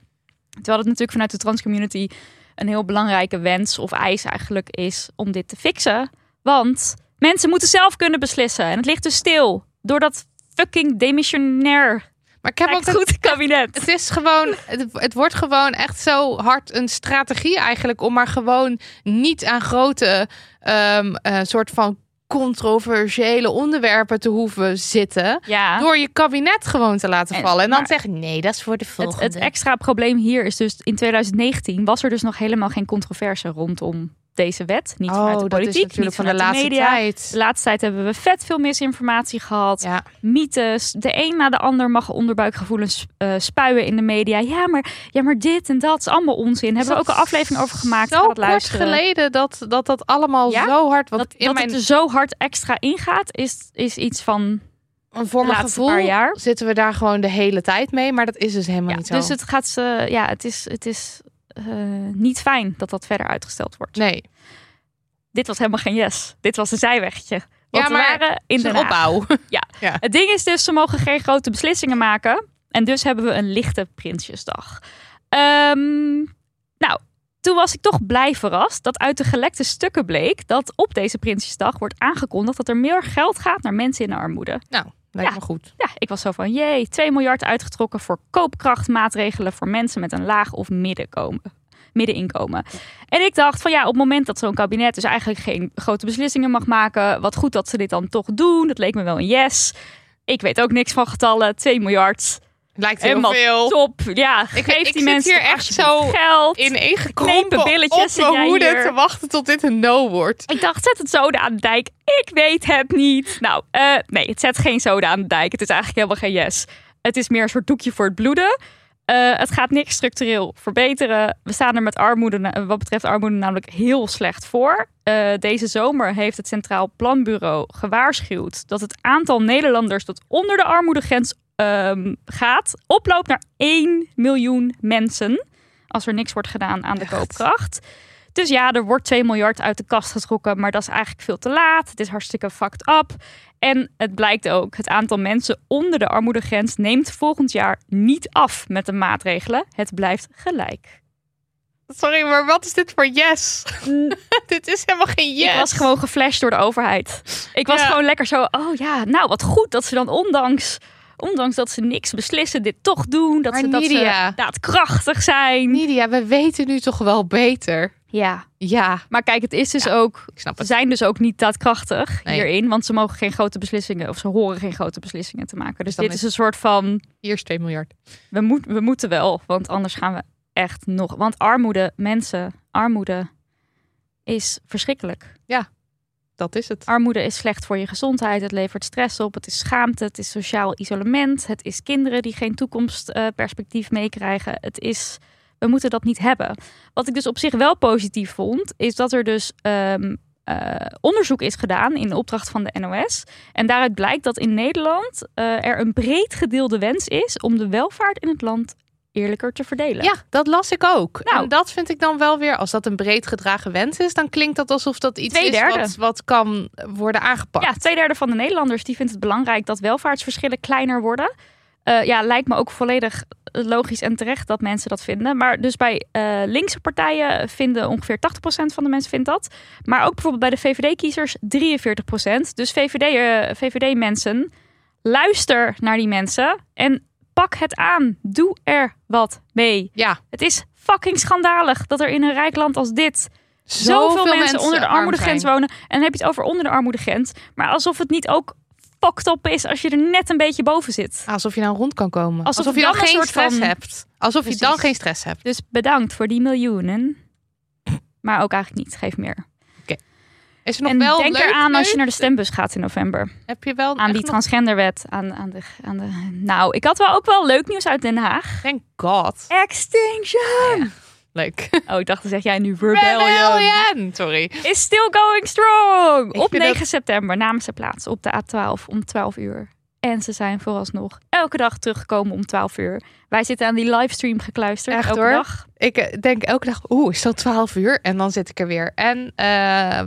Terwijl het natuurlijk vanuit de transcommunity een heel belangrijke wens of eis eigenlijk is om dit te fixen. Want mensen moeten zelf kunnen beslissen. En het ligt dus stil door dat fucking demissionair Maar ik heb ook Lijkt goed kabinet. Het is gewoon, het, het wordt gewoon echt zo hard een strategie eigenlijk om maar gewoon niet aan grote ehm, eh, soort van controversiële onderwerpen te hoeven zitten. Ja. Door je kabinet gewoon te laten En- vallen. En dan maar- zeggen, nee, dat is voor de Het, volgende. het extra probleem hier is dus in 2019 was er dus nog helemaal geen controverse rondom deze wet. Niet vanuit de oh, dat is politiek, niet van de vanuit laatste media. tijd. De laatste tijd hebben we vet veel misinformatie gehad. Ja. Mythes. De een na de ander mag onderbuikgevoelens eh, spuien in de media. Ja maar, ja, maar dit en dat is allemaal onzin. Hebben we ook een aflevering over gemaakt. Zo kort luisteren. geleden dat dat, dat allemaal Ja? zo hard... Want Dat, in dat mijn, het er zo hard extra ingaat, is, is iets van. voor mijn gevoel paar jaar. zitten we daar gewoon de hele tijd mee. Maar dat is dus helemaal Ja, niet zo. dus het gaat ze. Ja, het is, het is eh, niet fijn dat dat verder uitgesteld wordt. Nee, Dit was helemaal geen yes. Dit was een zijwegje. Want Ja, maar waren in de opbouw. Het ding is dus, ze mogen geen grote beslissingen maken. En dus hebben we een lichte Prinsjesdag. Ehm, nou, toen was ik toch blij verrast dat uit de gelekte stukken bleek dat op deze Prinsjesdag wordt aangekondigd dat er meer geld gaat naar mensen in armoede. Lijkt Ja. me goed. Ja, ik was zo van, jee, 2 miljard uitgetrokken voor koopkrachtmaatregelen voor mensen met een laag of middenkomen. middeninkomen. En ik dacht van ja, op het moment dat zo'n kabinet dus eigenlijk geen grote beslissingen mag maken, wat goed dat ze dit dan toch doen. Dat leek me wel een yes. Ik weet ook niks van getallen. 2 miljard. Lijkt heel Helemaal veel. top. Ja, Ik- geef ik die mensen hier echt zo geld. In één Knepen gekrompen billetjes op mijn hoede te wachten tot dit een no wordt. Ik dacht, zet het soda aan de dijk. Ik weet het niet. Nou, eh, nee, het zet geen soda aan de dijk. Het is eigenlijk helemaal geen yes. Het is meer een soort doekje voor het bloeden. Eh, het gaat niks structureel verbeteren. We staan er met armoede, wat betreft armoede namelijk heel slecht voor. Eh, deze zomer heeft het Centraal Planbureau gewaarschuwd dat het aantal Nederlanders dat onder de armoedegrens ehm, gaat, oploopt naar 1 miljoen mensen. Als er niks wordt gedaan aan de Echt? koopkracht. Dus ja, er wordt 2 miljard uit de kast getrokken, maar dat is eigenlijk veel te laat. Het is hartstikke fucked up. En het blijkt ook, het aantal mensen onder de armoedegrens neemt volgend jaar niet af met de maatregelen. Het blijft gelijk. Sorry, maar wat is dit voor yes? dit is helemaal geen yes. Ik was gewoon geflasht door de overheid. Ik was Ja. gewoon lekker zo, oh ja, nou wat goed dat ze dan ondanks, ondanks dat ze niks beslissen, dit toch doen. Dat, Maar ze, dat ze daadkrachtig zijn. Nidia, we weten nu toch wel beter. Ja, Ja, maar kijk, het is dus Ja. ook ik snap Ze het. zijn dus ook niet daadkrachtig Nee. hierin, want ze mogen geen grote beslissingen of ze horen geen grote beslissingen te maken. Dus Dan dit is- is een soort van Hier is 2 miljard. we, moet, we moeten wel, want anders gaan we echt nog. Want armoede, mensen, armoede is verschrikkelijk. Dat is het. Armoede is slecht voor je gezondheid. Het levert stress op. Het is schaamte. Het is sociaal isolement. Het is kinderen die geen toekomstperspectief meekrijgen. Het is. We moeten dat niet hebben. Wat ik dus op zich wel positief vond, is dat er dus ehm, eh, onderzoek is gedaan in opdracht van de NOS. En daaruit blijkt dat in Nederland eh, er een breed gedeelde wens is om de welvaart in het land eerlijker te verdelen. Ja, dat las ik ook. Nou. En dat vind ik dan wel weer, als dat een breed gedragen wens is, dan klinkt dat alsof dat iets is wat, wat kan worden aangepakt. Ja, twee derde van de Nederlanders die vindt het belangrijk dat welvaartsverschillen kleiner worden. Eh, ja, lijkt me ook volledig logisch en terecht dat mensen dat vinden. Maar dus bij eh, linkse partijen vinden ongeveer 80% van de mensen vindt dat. Maar ook bijvoorbeeld bij de VVD-kiezers 43%. Dus VVD, eh, VVD-mensen, luister naar die mensen en pak het aan. Doe er wat mee. Ja, Het is fucking schandalig dat er in een rijk land als dit zoveel, zoveel mensen, onder de arm armoedegrens wonen. En dan heb je het over onder de armoedegrens. Maar alsof het niet ook fucked up is als je er net een beetje boven zit. Alsof je dan rond kan komen. Alsof Alsof, je dan dan een geen soort stress van- hebt. Alsof je dan geen stress hebt. Dus bedankt voor die miljoenen. Maar ook eigenlijk niet. Geef meer. Is er nog en wel denk eraan als je naar de stembus gaat in november. Heb je wel Aan die transgenderwet. Aan, aan, de, aan de... Nou, ik had wel ook wel leuk nieuws uit Den Haag. Thank God. Extinction! Leuk. Oh, ik dacht, dan zeg jij nu rebellion. Rebellion. Sorry. Is still going strong. Ik Op vind 9 dat- september namen ze plaats op de A12 om 12 uur. En ze zijn vooralsnog elke dag teruggekomen om 12 uur. Wij zitten aan die livestream gekluisterd. Echt, elke hoor. dag. Ik eh, denk elke dag, oeh, is dat 12 uur? En dan zit ik er weer. En eh,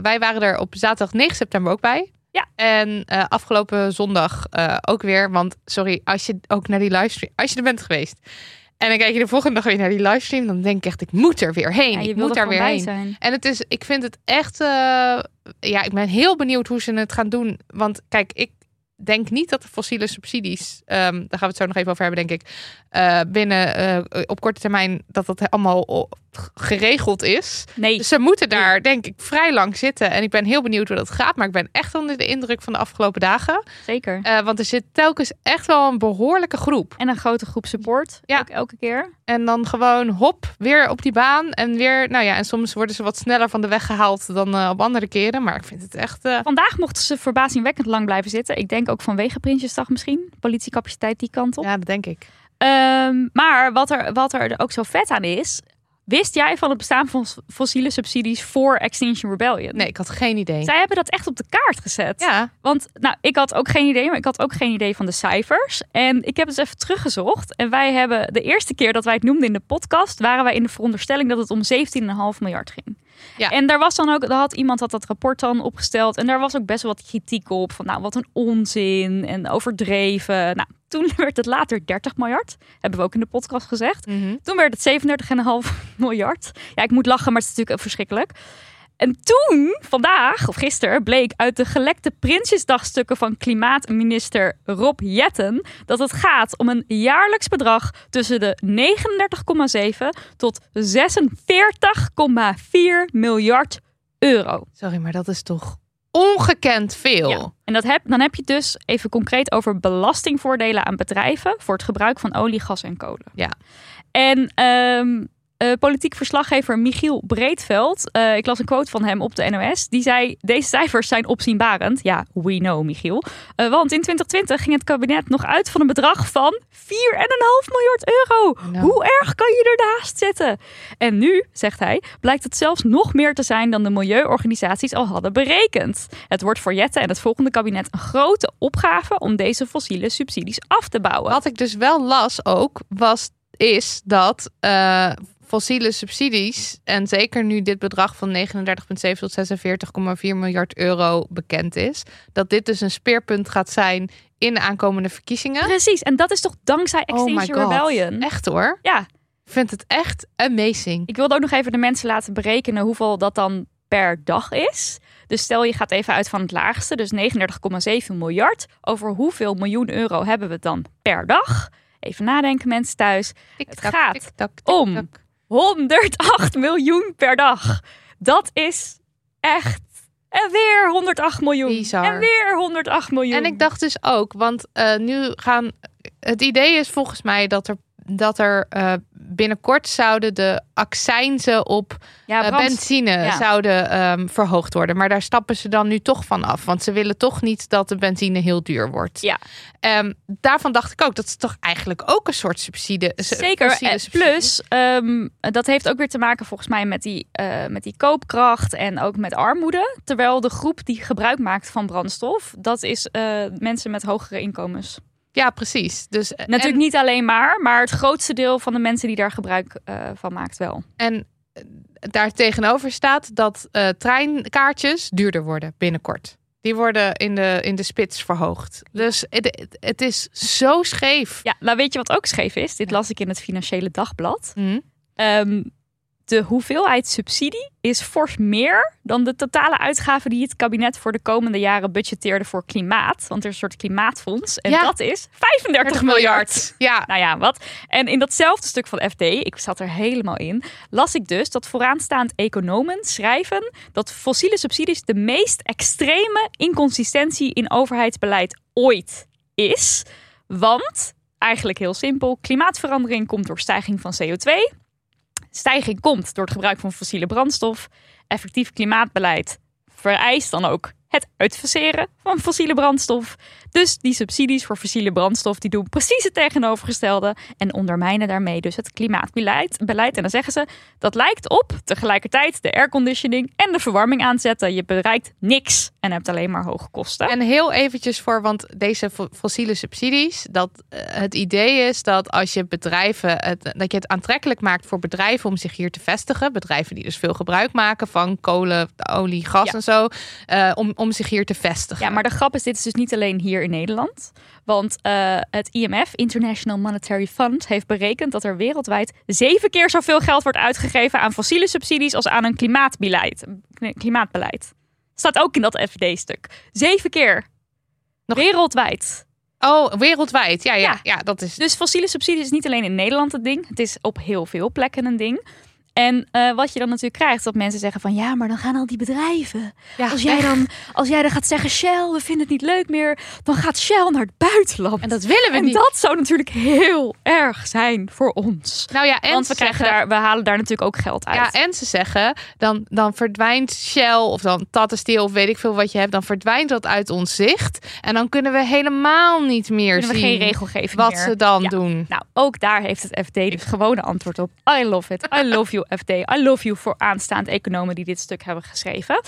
wij waren er op zaterdag 9 september ook bij. Ja. En eh, afgelopen zondag ook weer. Want sorry, als je ook naar die livestream, als je er bent geweest. En dan kijk je de volgende dag weer naar die livestream. Dan denk ik echt, ik moet er weer heen. Ja, je ik moet daar weer heen. bij zijn. En het is, ik vind het echt, ja, ik ben heel benieuwd hoe ze het gaan doen. Want kijk, ik denk niet dat de fossiele subsidies, ehm, daar gaan we het zo nog even over hebben, denk ik, eh, binnen eh, op korte termijn dat dat allemaal geregeld is. Nee, Dus ze moeten daar, denk ik, vrij lang zitten. En ik ben heel benieuwd hoe dat gaat. Maar ik ben echt onder de indruk van de afgelopen dagen. zeker. Eh, want er zit telkens echt wel een behoorlijke groep. En een grote groep support. Ja. Ook elke keer. En dan gewoon hop, weer op die baan. En weer, nou ja, en soms worden ze wat sneller van de weg gehaald dan eh, op andere keren. Maar ik vind het echt. eh, Vandaag mochten ze verbazingwekkend lang blijven zitten. Ik denk ook vanwege Prinsjesdag misschien. Politiecapaciteit die kant op. ja, dat denk ik. Ehm, maar wat er, wat er ook zo vet aan is. Wist jij van het bestaan van fossiele subsidies voor Extinction Rebellion? Nee, ik had geen idee. Zij hebben dat echt op de kaart gezet. Ja, Want nou, ik had ook geen idee, maar ik had ook geen idee van de cijfers. En ik heb het eens even teruggezocht. En wij hebben de eerste keer dat wij het noemden in de podcast, waren wij in de veronderstelling dat het om 17,5 miljard ging. Ja. En daar was dan ook, daar had iemand had dat rapport dan opgesteld. En daar was ook best wel wat kritiek op. Van nou, wat een onzin en overdreven. Nou, toen werd het later 30 miljard. Hebben we ook in de podcast gezegd. Mhm. Toen werd het 37,5 miljard. Ja, ik moet lachen, maar het is natuurlijk verschrikkelijk. En toen, vandaag of gisteren, bleek uit de gelekte Prinsjesdagstukken van klimaatminister Rob Jetten dat het gaat om een jaarlijks bedrag tussen de 39,7 tot 46,4 miljard euro. Sorry, maar dat is toch ongekend veel. Ja. En dat heb, dan heb je het dus even concreet over belastingvoordelen aan bedrijven voor het gebruik van olie, gas en kolen. Ja. En ehm, eh, politiek verslaggever Michiel Breedveld, eh, ik las een quote van hem op de NOS, die zei: Deze cijfers zijn opzienbarend. Ja, we know, Michiel. Eh, want in 2020 ging het kabinet nog uit van een bedrag van 4,5 miljard euro. Nou. Hoe erg kan je er naast zetten? En nu, zegt hij, blijkt het zelfs nog meer te zijn dan de milieuorganisaties al hadden berekend. Het wordt voor Jette en het volgende kabinet een grote opgave om deze fossiele subsidies af te bouwen. Wat ik dus wel las ook, was, is dat fossiele subsidies, en zeker nu dit bedrag van 39,7 tot 46,4 miljard euro bekend is, dat dit dus een speerpunt gaat zijn in de aankomende verkiezingen. Precies, en dat is toch dankzij Oh Extinction. Rebellion? Echt hoor. Ja, Ik vind het echt amazing. ik wilde ook nog even de mensen laten berekenen hoeveel dat dan per dag is. Dus stel je gaat even uit van het laagste, dus 39,7 miljard. Over hoeveel miljoen euro hebben we het dan per dag? Even nadenken mensen thuis. Tik-tak, gaat om. 108 miljoen per dag. Dat is echt. En weer 108 miljoen. Bizar. En weer 108 miljoen. En ik dacht dus ook, want eh, nu gaan. Het idee is volgens mij dat er, dat er eh, binnenkort zouden de accijnzen op ja, eh, benzine ja. zouden ehm, verhoogd worden. Maar daar stappen ze dan nu toch van af. Want ze willen toch niet dat de benzine heel duur wordt. Ja. Ehm, daarvan dacht ik ook, dat is toch eigenlijk ook een soort subsidie. Zeker. En subsidie. plus, ehm, dat heeft ook weer te maken volgens mij met die, eh, met die koopkracht en ook met armoede. Terwijl de groep die gebruik maakt van brandstof, dat is eh, mensen met hogere inkomens. Ja, precies. Dus, Natuurlijk en, niet alleen maar, maar het grootste deel van de mensen die daar gebruik eh, van maakt wel. En eh, daar tegenover staat dat eh, treinkaartjes duurder worden binnenkort. Die worden in de, in de spits verhoogd. Dus het, is zo scheef. Ja, nou weet je wat ook scheef is? Dit las ik in het Financiële Dagblad. Hm? Ehm, de hoeveelheid subsidie is fors meer dan de totale uitgaven die het kabinet voor de komende jaren budgetteerde voor klimaat. Want er is een soort klimaatfonds. En Ja. dat is 35 miljard. Ja, Nou ja, wat? En in datzelfde stuk van FD, ik zat er helemaal in, las ik dus dat vooraanstaand economen schrijven dat fossiele subsidies de meest extreme inconsistentie in overheidsbeleid ooit is. Want, eigenlijk heel simpel, klimaatverandering komt door stijging van CO2. Stijging komt door het gebruik van fossiele brandstof. Effectief klimaatbeleid vereist dan ook het uitfaseren van fossiele brandstof. Dus die subsidies voor fossiele brandstof die doen precies het tegenovergestelde en ondermijnen daarmee dus het klimaatbeleid. Beleid. En dan zeggen ze dat lijkt op tegelijkertijd de airconditioning en de verwarming aanzetten. Je bereikt niks en hebt alleen maar hoge kosten. En heel eventjes voor, want deze fo- fossiele subsidies, dat eh, het idee is dat als je bedrijven, het, dat je het aantrekkelijk maakt voor bedrijven om zich hier te vestigen, bedrijven die dus veel gebruik maken van kolen, olie, gas Ja. en zo, eh, om, om zich hier te vestigen. Ja, maar de grap is, dit is dus niet alleen hier in Nederland. Want eh, het IMF, International Monetary Fund, heeft berekend dat er wereldwijd zeven keer zoveel geld wordt uitgegeven aan fossiele subsidies als aan een klimaatbeleid. klimaatbeleid. Staat ook in dat FD-stuk. Zeven keer. Nog- Wereldwijd. Oh, wereldwijd. Ja, ja, Ja. ja. dat is. Dus fossiele subsidies is niet alleen in Nederland het ding. Het is op heel veel plekken een ding. En eh, wat je dan natuurlijk krijgt, dat mensen zeggen van ja, maar dan gaan al die bedrijven. Ja, Als jij dan, als jij dan gaat zeggen Shell, we vinden het niet leuk meer, dan gaat Shell naar het buitenland. En dat willen we En niet. dat zou natuurlijk heel erg zijn voor ons. nou ja, en Want we, krijgen zeggen- daar, we halen daar natuurlijk ook geld uit. Ja, en ze zeggen, dan, dan verdwijnt Shell of dan Tata Steel of weet ik veel wat je hebt, dan verdwijnt dat uit ons zicht. En dan kunnen we helemaal niet meer Kunnen we zien geen regelgeving wat meer. ze dan Ja. doen. Nou, ook daar heeft het FD dus gewone antwoord op. I love it. I love you, FD. I love you voor aanstaand economen die dit stuk hebben geschreven.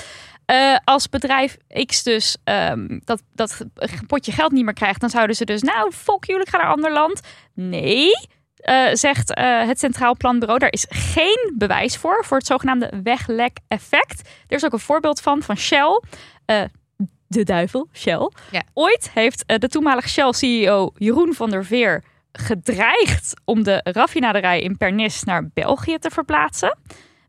Eh, als bedrijf X dus ehm, dat, dat potje geld niet meer krijgt, dan zouden ze dus, nou, fuck jullie, ik ga naar een ander land. Nee, eh, zegt eh, het Centraal Planbureau. Daar is geen bewijs voor, voor het zogenaamde weglek-effect. Er is ook een voorbeeld van, van Shell. De duivel, Shell. Ja. Ooit heeft de toenmalige Shell-CEO Jeroen van der Veer gedreigd om de raffinaderij in Pernis naar België te verplaatsen.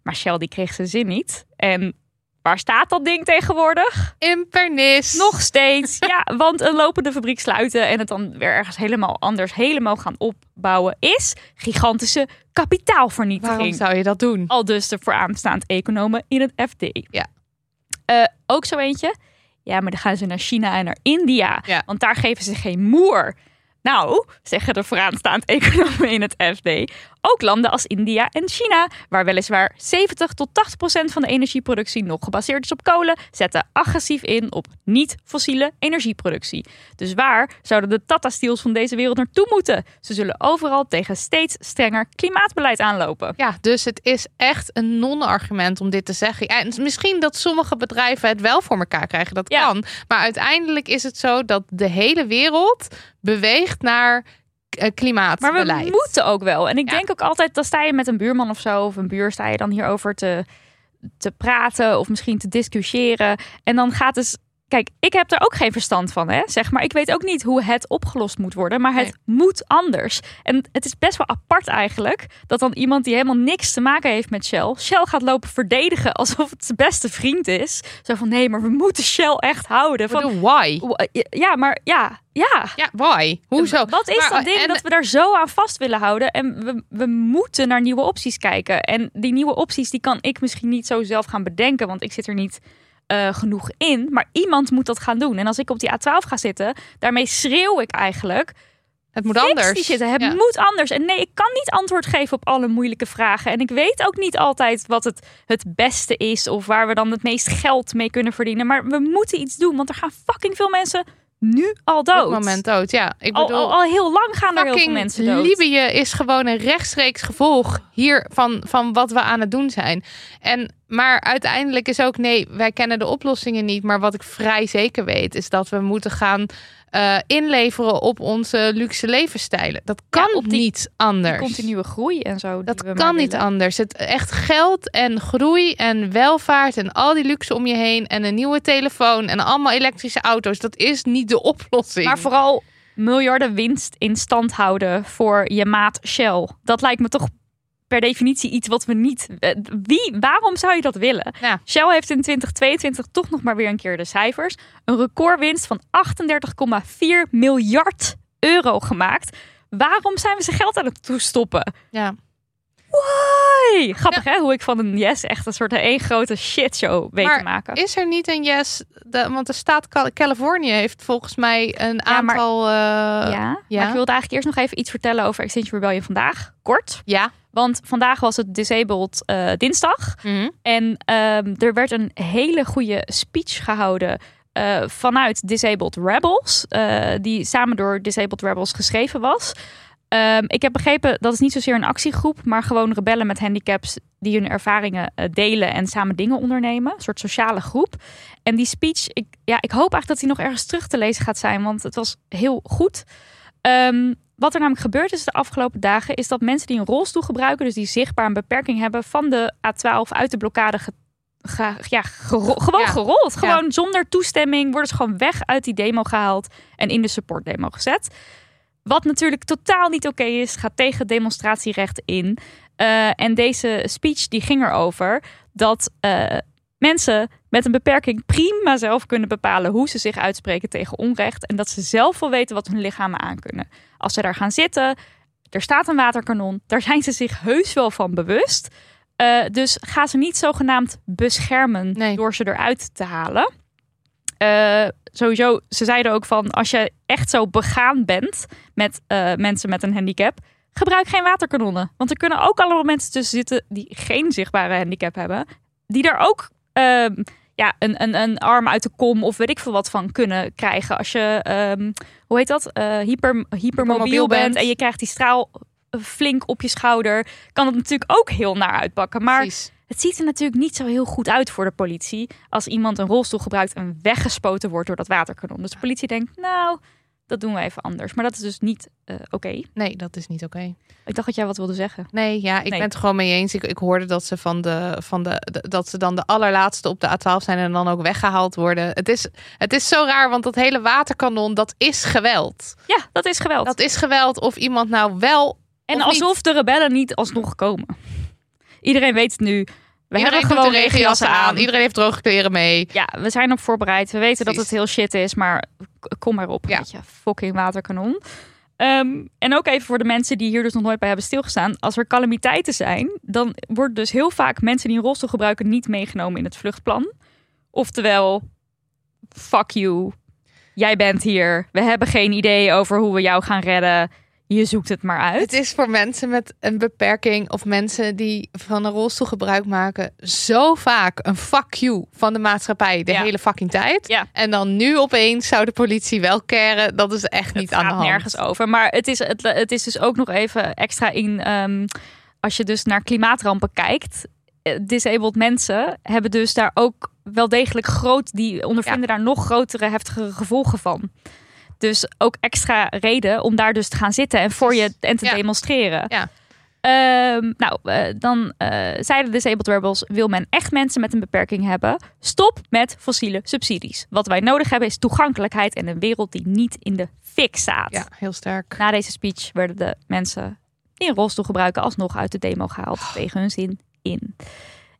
Maar Shell die kreeg zijn zin niet. En Waar staat dat ding tegenwoordig? In Pernis. Nog steeds. Ja, want een lopende fabriek sluiten en het dan weer ergens helemaal anders helemaal gaan opbouwen is gigantische kapitaalvernietiging. Waarom zou je dat doen? Al dus de vooraanstaand economen in het FD. Ja. Eh, ook zo eentje. Ja, maar dan gaan ze naar China en naar India. Ja. Want daar geven ze geen moer. Nou, zeggen de vooraanstaand economen in het FD. Ook landen als India en China, waar weliswaar 70 tot 80 procent van de energieproductie nog gebaseerd is op kolen, zetten agressief in op niet-fossiele energieproductie. Dus waar zouden de Tata Steels van deze wereld naartoe moeten? Ze zullen overal tegen steeds strenger klimaatbeleid aanlopen. Ja, dus het is echt een non-argument om dit te zeggen. En misschien dat sommige bedrijven het wel voor elkaar krijgen, dat Ja. kan. Maar uiteindelijk is het zo dat de hele wereld beweegt naar eh, Maar klimaatbeleid. we moeten ook wel. En ik Ja. denk ook altijd, dan sta je met een buurman of zo, of een buur, sta je dan hierover te, te praten of misschien te discussiëren. En dan gaat dus. Kijk, ik heb er ook geen verstand van, hè? Zeg maar. Ik weet ook niet hoe het opgelost moet worden, maar het moet anders. En het is best wel apart eigenlijk dat dan iemand die helemaal niks te maken heeft met Shell, Shell gaat lopen verdedigen alsof het zijn beste vriend is. Zo van nee, maar we moeten Shell echt houden. Van, bedoel, why? ja, maar ja, ja. Ja, why? Hoezo? Wat is Maar, dat ding en- dat we daar zo aan vast willen houden? En we, we moeten naar nieuwe opties kijken. En die nieuwe opties die kan ik misschien niet zo zelf gaan bedenken, want ik zit er niet eh, genoeg in. Maar iemand moet dat gaan doen. En als ik op die A12 ga zitten, daarmee schreeuw ik eigenlijk. Het moet anders. Die zitten. Het Ja. moet anders. En nee, ik kan niet antwoord geven op alle moeilijke vragen. En ik weet ook niet altijd wat het, het beste is of waar we dan het meest geld mee kunnen verdienen. Maar we moeten iets doen, want er gaan fucking veel mensen nu al Op dood. dit moment dood, ja. Ik Al, bedoel, al, al heel lang gaan er heel veel mensen dood. Libië is gewoon een rechtstreeks gevolg hier van, van wat we aan het doen zijn. En, maar uiteindelijk is ook, nee, wij kennen de oplossingen niet. Maar wat ik vrij zeker weet, is dat we moeten gaan eh, inleveren op onze luxe levensstijlen. Dat kan die- niet anders. continue groei en zo. Dat kan niet willen. anders. Het echt geld en groei en welvaart en al die luxe om je heen en een nieuwe telefoon en allemaal elektrische auto's. Dat is niet de oplossing. Maar vooral miljarden winst in stand houden voor je maat Shell. Dat lijkt me toch per definitie iets wat we niet. eh, Wie, waarom zou je dat willen? Ja. Shell heeft in 2022 toch nog maar weer een keer de cijfers. Een recordwinst van 38,4 miljard euro gemaakt. Waarom zijn we ze geld aan het toestoppen? ja. Why? Grappig hè, hoe ik van een yes echt een soort één grote shitshow weet Maar te maken. Is er niet een yes? De, want de staat Cal- Californië heeft volgens mij een Ja, maar- aantal. eh, ja, ja. maar ik wilde eigenlijk eerst nog even iets vertellen over Extinction Rebellion vandaag. Kort. ja. Want vandaag was het Disabled eh, dinsdag. Mhm. En ehm, er werd een hele goede speech gehouden eh, vanuit Disabled Rebels. die samen door Disabled Rebels geschreven was. Ehm, ik heb begrepen dat het niet zozeer een actiegroep, maar gewoon rebellen met handicaps die hun ervaringen eh, delen en samen dingen ondernemen. Een soort sociale groep. En die speech, ik, ja, ik hoop eigenlijk dat die nog ergens terug te lezen gaat zijn, want het was heel goed. Ehm, wat er namelijk gebeurd is de afgelopen dagen, is dat mensen die een rolstoel gebruiken, dus die zichtbaar een beperking hebben, van de A12 uit de blokkade ge- ge- ja, gero- gewoon Ja. gerold. Gewoon zonder toestemming worden ze gewoon weg uit die demo gehaald en in de supportdemo gezet. Wat natuurlijk totaal niet oké is, gaat tegen demonstratierecht in. Eh, en deze speech die ging erover dat eh, mensen met een beperking prima zelf kunnen bepalen hoe ze zich uitspreken tegen onrecht. En dat ze zelf wel weten wat hun lichamen aankunnen. Als ze daar gaan zitten, er staat een waterkanon, daar zijn ze zich heus wel van bewust. Eh, dus ga ze niet zogenaamd beschermen Nee. door ze eruit te halen. Eh, sowieso, ze zeiden ook van als je echt zo begaan bent met eh, mensen met een handicap, gebruik geen waterkanonnen. Want er kunnen ook allemaal mensen tussen zitten die geen zichtbare handicap hebben, die daar ook ehm, ja, een, een, een arm uit de kom of weet ik veel wat van kunnen krijgen. Als je, ehm, hoe heet dat, Eh hyper, hypermobiel bent. bent. en je krijgt die straal eh, flink op je schouder, kan het natuurlijk ook heel naar uitpakken. Maar Precies. Het ziet er natuurlijk niet zo heel goed uit voor de politie als iemand een rolstoel gebruikt en weggespoten wordt door dat waterkanon. Dus de politie denkt, nou, dat doen we even anders. Maar dat is dus niet eh, oké. Nee, dat is niet oké. Ik dacht dat jij wat wilde zeggen. Nee, ja, ik Nee. ben het gewoon mee eens. Ik, ik hoorde dat ze van de, van de, de- dat ze dan de allerlaatste op de A12 zijn en dan ook weggehaald worden. Het is, het is zo raar, want dat hele waterkanon, dat is geweld. Ja, dat is geweld. Dat is geweld of iemand nou wel en of alsof de rebellen niet alsnog komen. Iedereen weet het nu. We Iedereen hebben gewoon regenjassen aan. Iedereen heeft droge kleren mee. Ja, we zijn op voorbereid. We weten dat het heel shit is, maar kom maar op. Ja. Weet je, fucking waterkanon. Ehm, en ook even voor de mensen die hier dus nog nooit bij hebben stilgestaan. Als er calamiteiten zijn, dan wordt dus heel vaak mensen die een rolstoel gebruiken niet meegenomen in het vluchtplan. Oftewel, fuck you. Jij bent hier. We hebben geen idee over hoe we jou gaan redden. Je zoekt het maar uit. Het is voor mensen met een beperking of mensen die van een rolstoel gebruik maken zo vaak een fuck you van de maatschappij de Ja. hele fucking tijd. Ja. En dan nu opeens zou de politie wel keren. Dat is echt niet het aan de hand. nergens over. Maar het is, het, het is dus ook nog even extra in. ehm, als je dus naar klimaatrampen kijkt. eh, Disabled mensen hebben dus daar ook wel degelijk groot. Die ondervinden daar nog grotere heftige gevolgen van. Dus ook extra reden om daar dus te gaan zitten en voor je en te Ja. demonstreren. Ja. Ehm, nou, eh, dan eh zeiden Disabled Rebels: wil men echt mensen met een beperking hebben? Stop met fossiele subsidies. Wat wij nodig hebben is toegankelijkheid en een wereld die niet in de fik staat. Ja, heel sterk. Na deze speech werden de mensen die een rolstoel gebruiken alsnog uit de demo gehaald tegen hun zin in.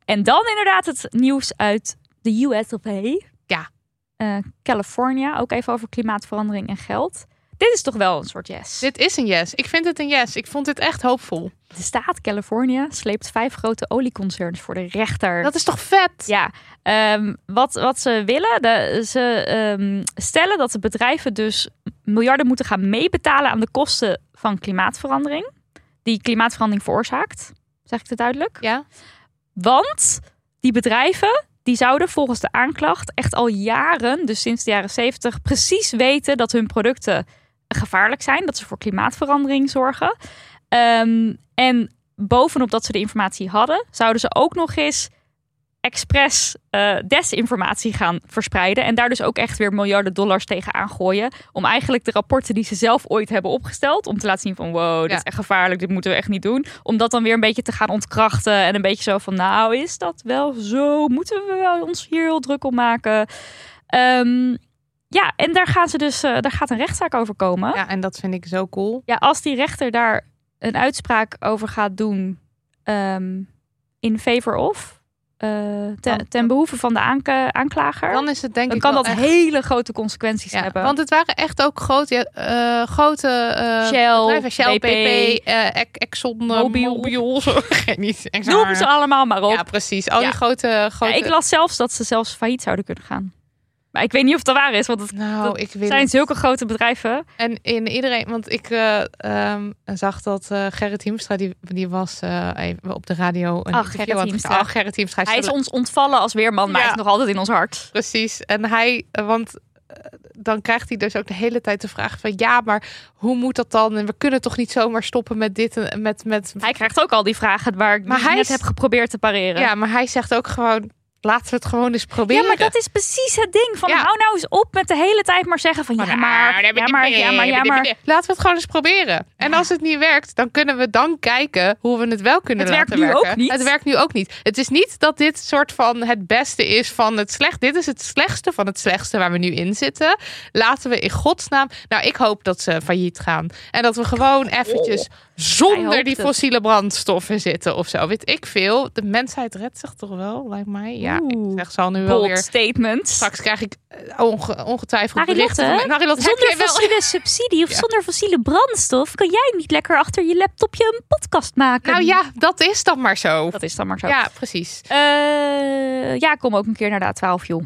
En dan inderdaad het nieuws uit de US of A. Ja. Eh, California, ook even over klimaatverandering en geld. Dit is toch wel een soort yes. Dit is een yes. Ik vind het een yes. Ik vond dit echt hoopvol. De staat California sleept vijf grote olieconcerns voor de rechter. Dat is toch vet? Ja, ehm, wat, wat ze willen, de, ze ehm, stellen dat de bedrijven dus miljarden moeten gaan meebetalen aan de kosten van klimaatverandering. Die klimaatverandering veroorzaakt. Zeg ik het duidelijk? Ja. Want die bedrijven, die zouden volgens de aanklacht echt al jaren, dus sinds de jaren 70, precies weten dat hun producten gevaarlijk zijn. Dat ze voor klimaatverandering zorgen. Ehm, en bovenop dat ze de informatie hadden, zouden ze ook nog eens expres eh, desinformatie gaan verspreiden. En daar dus ook echt weer miljarden dollars tegen aangooien. Om eigenlijk de rapporten die ze zelf ooit hebben opgesteld. Om te laten zien van wow, dit Ja. is echt gevaarlijk. Dit moeten we echt niet doen. Om dat dan weer een beetje te gaan ontkrachten. En een beetje zo van nou is dat wel zo? Moeten we wel ons hier heel druk om maken? Ehm, ja, en daar, gaan ze dus, eh, daar gaat een rechtszaak over komen. Ja, en dat vind ik zo cool. Ja, als die rechter daar een uitspraak over gaat doen ehm, in favor of, ten, Dan- ten behoeve van de aanklager, Dan is het denk dan ik kan dat echt- hele grote consequenties Ja, hebben. want het waren echt ook grote, eh, grote eh, Shell. Shell, BP, eh, Exxon, eh, Mobil. Mobil. zo. Geen niet. Exxon. Noem ze allemaal maar op. Ja, precies. Al Ja. die grote, grote... Ja, ik las zelfs dat ze zelfs failliet zouden kunnen gaan. Maar ik weet niet of dat waar is, want het nou, dat ik wil zijn het. zulke grote bedrijven. En in iedereen, want ik eh, ehm, zag dat eh, Gerrit Hiemstra, die, die was eh, even op de radio. Een Ach, Gerrit Hiemstra. Oh, Gerrit Hiemstra. Hij is ons ontvallen als weerman, maar hij is nog altijd in ons hart. Precies. En hij, want dan krijgt hij dus ook de hele tijd de vraag van ja, maar hoe moet dat dan? En we kunnen toch niet zomaar stoppen met dit en met met. Hij krijgt ook al die vragen waar ik Maar hij net heb geprobeerd te pareren. Ja, maar hij zegt ook gewoon laten we het gewoon eens proberen. Ja, maar dat is precies het ding. Van Ja. hou nou eens op met de hele tijd maar zeggen van ja, maar, ja, maar, ja, maar, ja, maar. Laten we het gewoon eens proberen. En als het niet werkt, dan kunnen we dan kijken hoe we het wel kunnen Het laten werkt nu werken. ook niet. Het werkt nu ook niet. Het is niet dat dit soort van het beste is van het slecht. Dit is het slechtste van het slechtste waar we nu in zitten. Laten we in godsnaam. Nou, ik hoop dat ze failliet gaan. En dat we gewoon eventjes Hij zonder die het. fossiele brandstoffen zitten of zo. Weet ik veel. De mensheid redt zich toch wel, lijkt mij. Ja, ik zeg zal nu wel weer. statement. Straks krijg ik eh, onge- ongetwijfeld berichten. van- heb Zonder wel- fossiele subsidie of Ja. zonder fossiele brandstof kan jij niet lekker achter je laptopje een podcast maken. Nou ja, dat is dan maar zo. Dat is dan maar zo. Ja, precies. Eh, ja, kom ook een keer naar de A12, joh.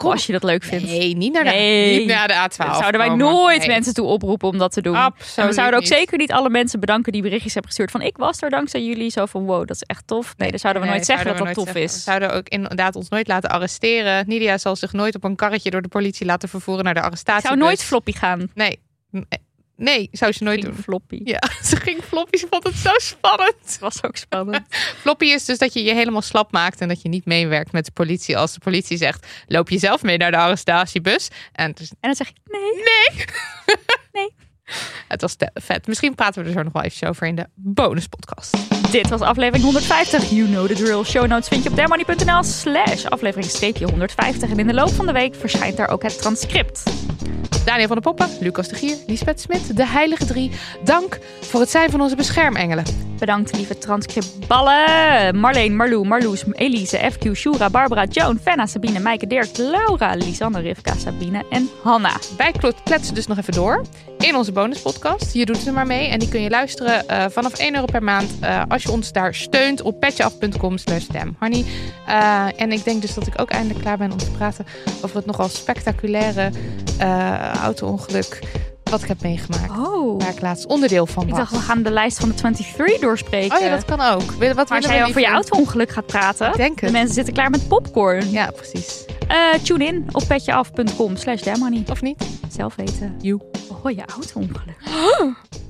Kom. Als je dat leuk vindt. Nee, niet naar de, Nee. niet naar de A12. Daar zouden wij komen. nooit Nee. mensen toe oproepen om dat te doen. Absoluut en we zouden ook niet. zeker niet alle mensen bedanken die berichtjes hebben gestuurd van ik was er dankzij jullie. Zo van wow, dat is echt tof. Nee, dan zouden we Nee, nooit zeggen dat dat tof is. We zouden ook inderdaad ons nooit laten arresteren. Nidia zal zich nooit op een karretje door de politie laten vervoeren naar de arrestatie. zou nooit floppy gaan. Nee. Nee. Nee, zou ze nooit Ging doen. floppy. Ja, ze ging floppy. Ze vond het zo spannend. Het was ook spannend. Floppy is dus dat je je helemaal slap maakt en dat je niet meewerkt met de politie. Als de politie zegt, loop je zelf mee naar de arrestatiebus. En dus, En dan zeg je nee. het was vet. Misschien praten we er zo nog wel even over in de bonuspodcast. Dit was aflevering 150. You know the drill. Show notes vind je op dermoney.nl slash aflevering streepje 150. En in de loop van de week verschijnt daar ook het transcript. Daniel van der Poppen, Lucas de Gier, Lisbeth Smit, de Heilige Drie. Dank voor het zijn van onze beschermengelen. Bedankt lieve transcriptballen. Marleen, Marlou, Marloes, Elise, FQ, Shura, Barbara, Joan, Fenna, Sabine, Meike, Dirk, Laura, Lisanne, Rivka, Sabine en Hanna. Wij kletsen dus nog even door in onze bonuspodcast. Je doet er maar mee en die kun je luisteren eh, vanaf 1 euro per maand als je ons daar steunt op petjeaf.com slash damhoney. Eh, en ik denk dus dat ik ook eindelijk klaar ben om te praten over het nogal spectaculaire eh, auto-ongeluk wat ik heb meegemaakt. Oh. Waar ik laatst onderdeel van Ik was. dacht, we gaan de lijst van de 23 doorspreken. Oh ja, dat kan ook. Wat maar als jij over je auto-ongeluk gaat praten, Ik de het. mensen zitten klaar met popcorn. Ja, precies. Eh, tune in op petjeaf.com slash. Of niet? Zelf weten. Joe. Oh, je auto-ongeluk.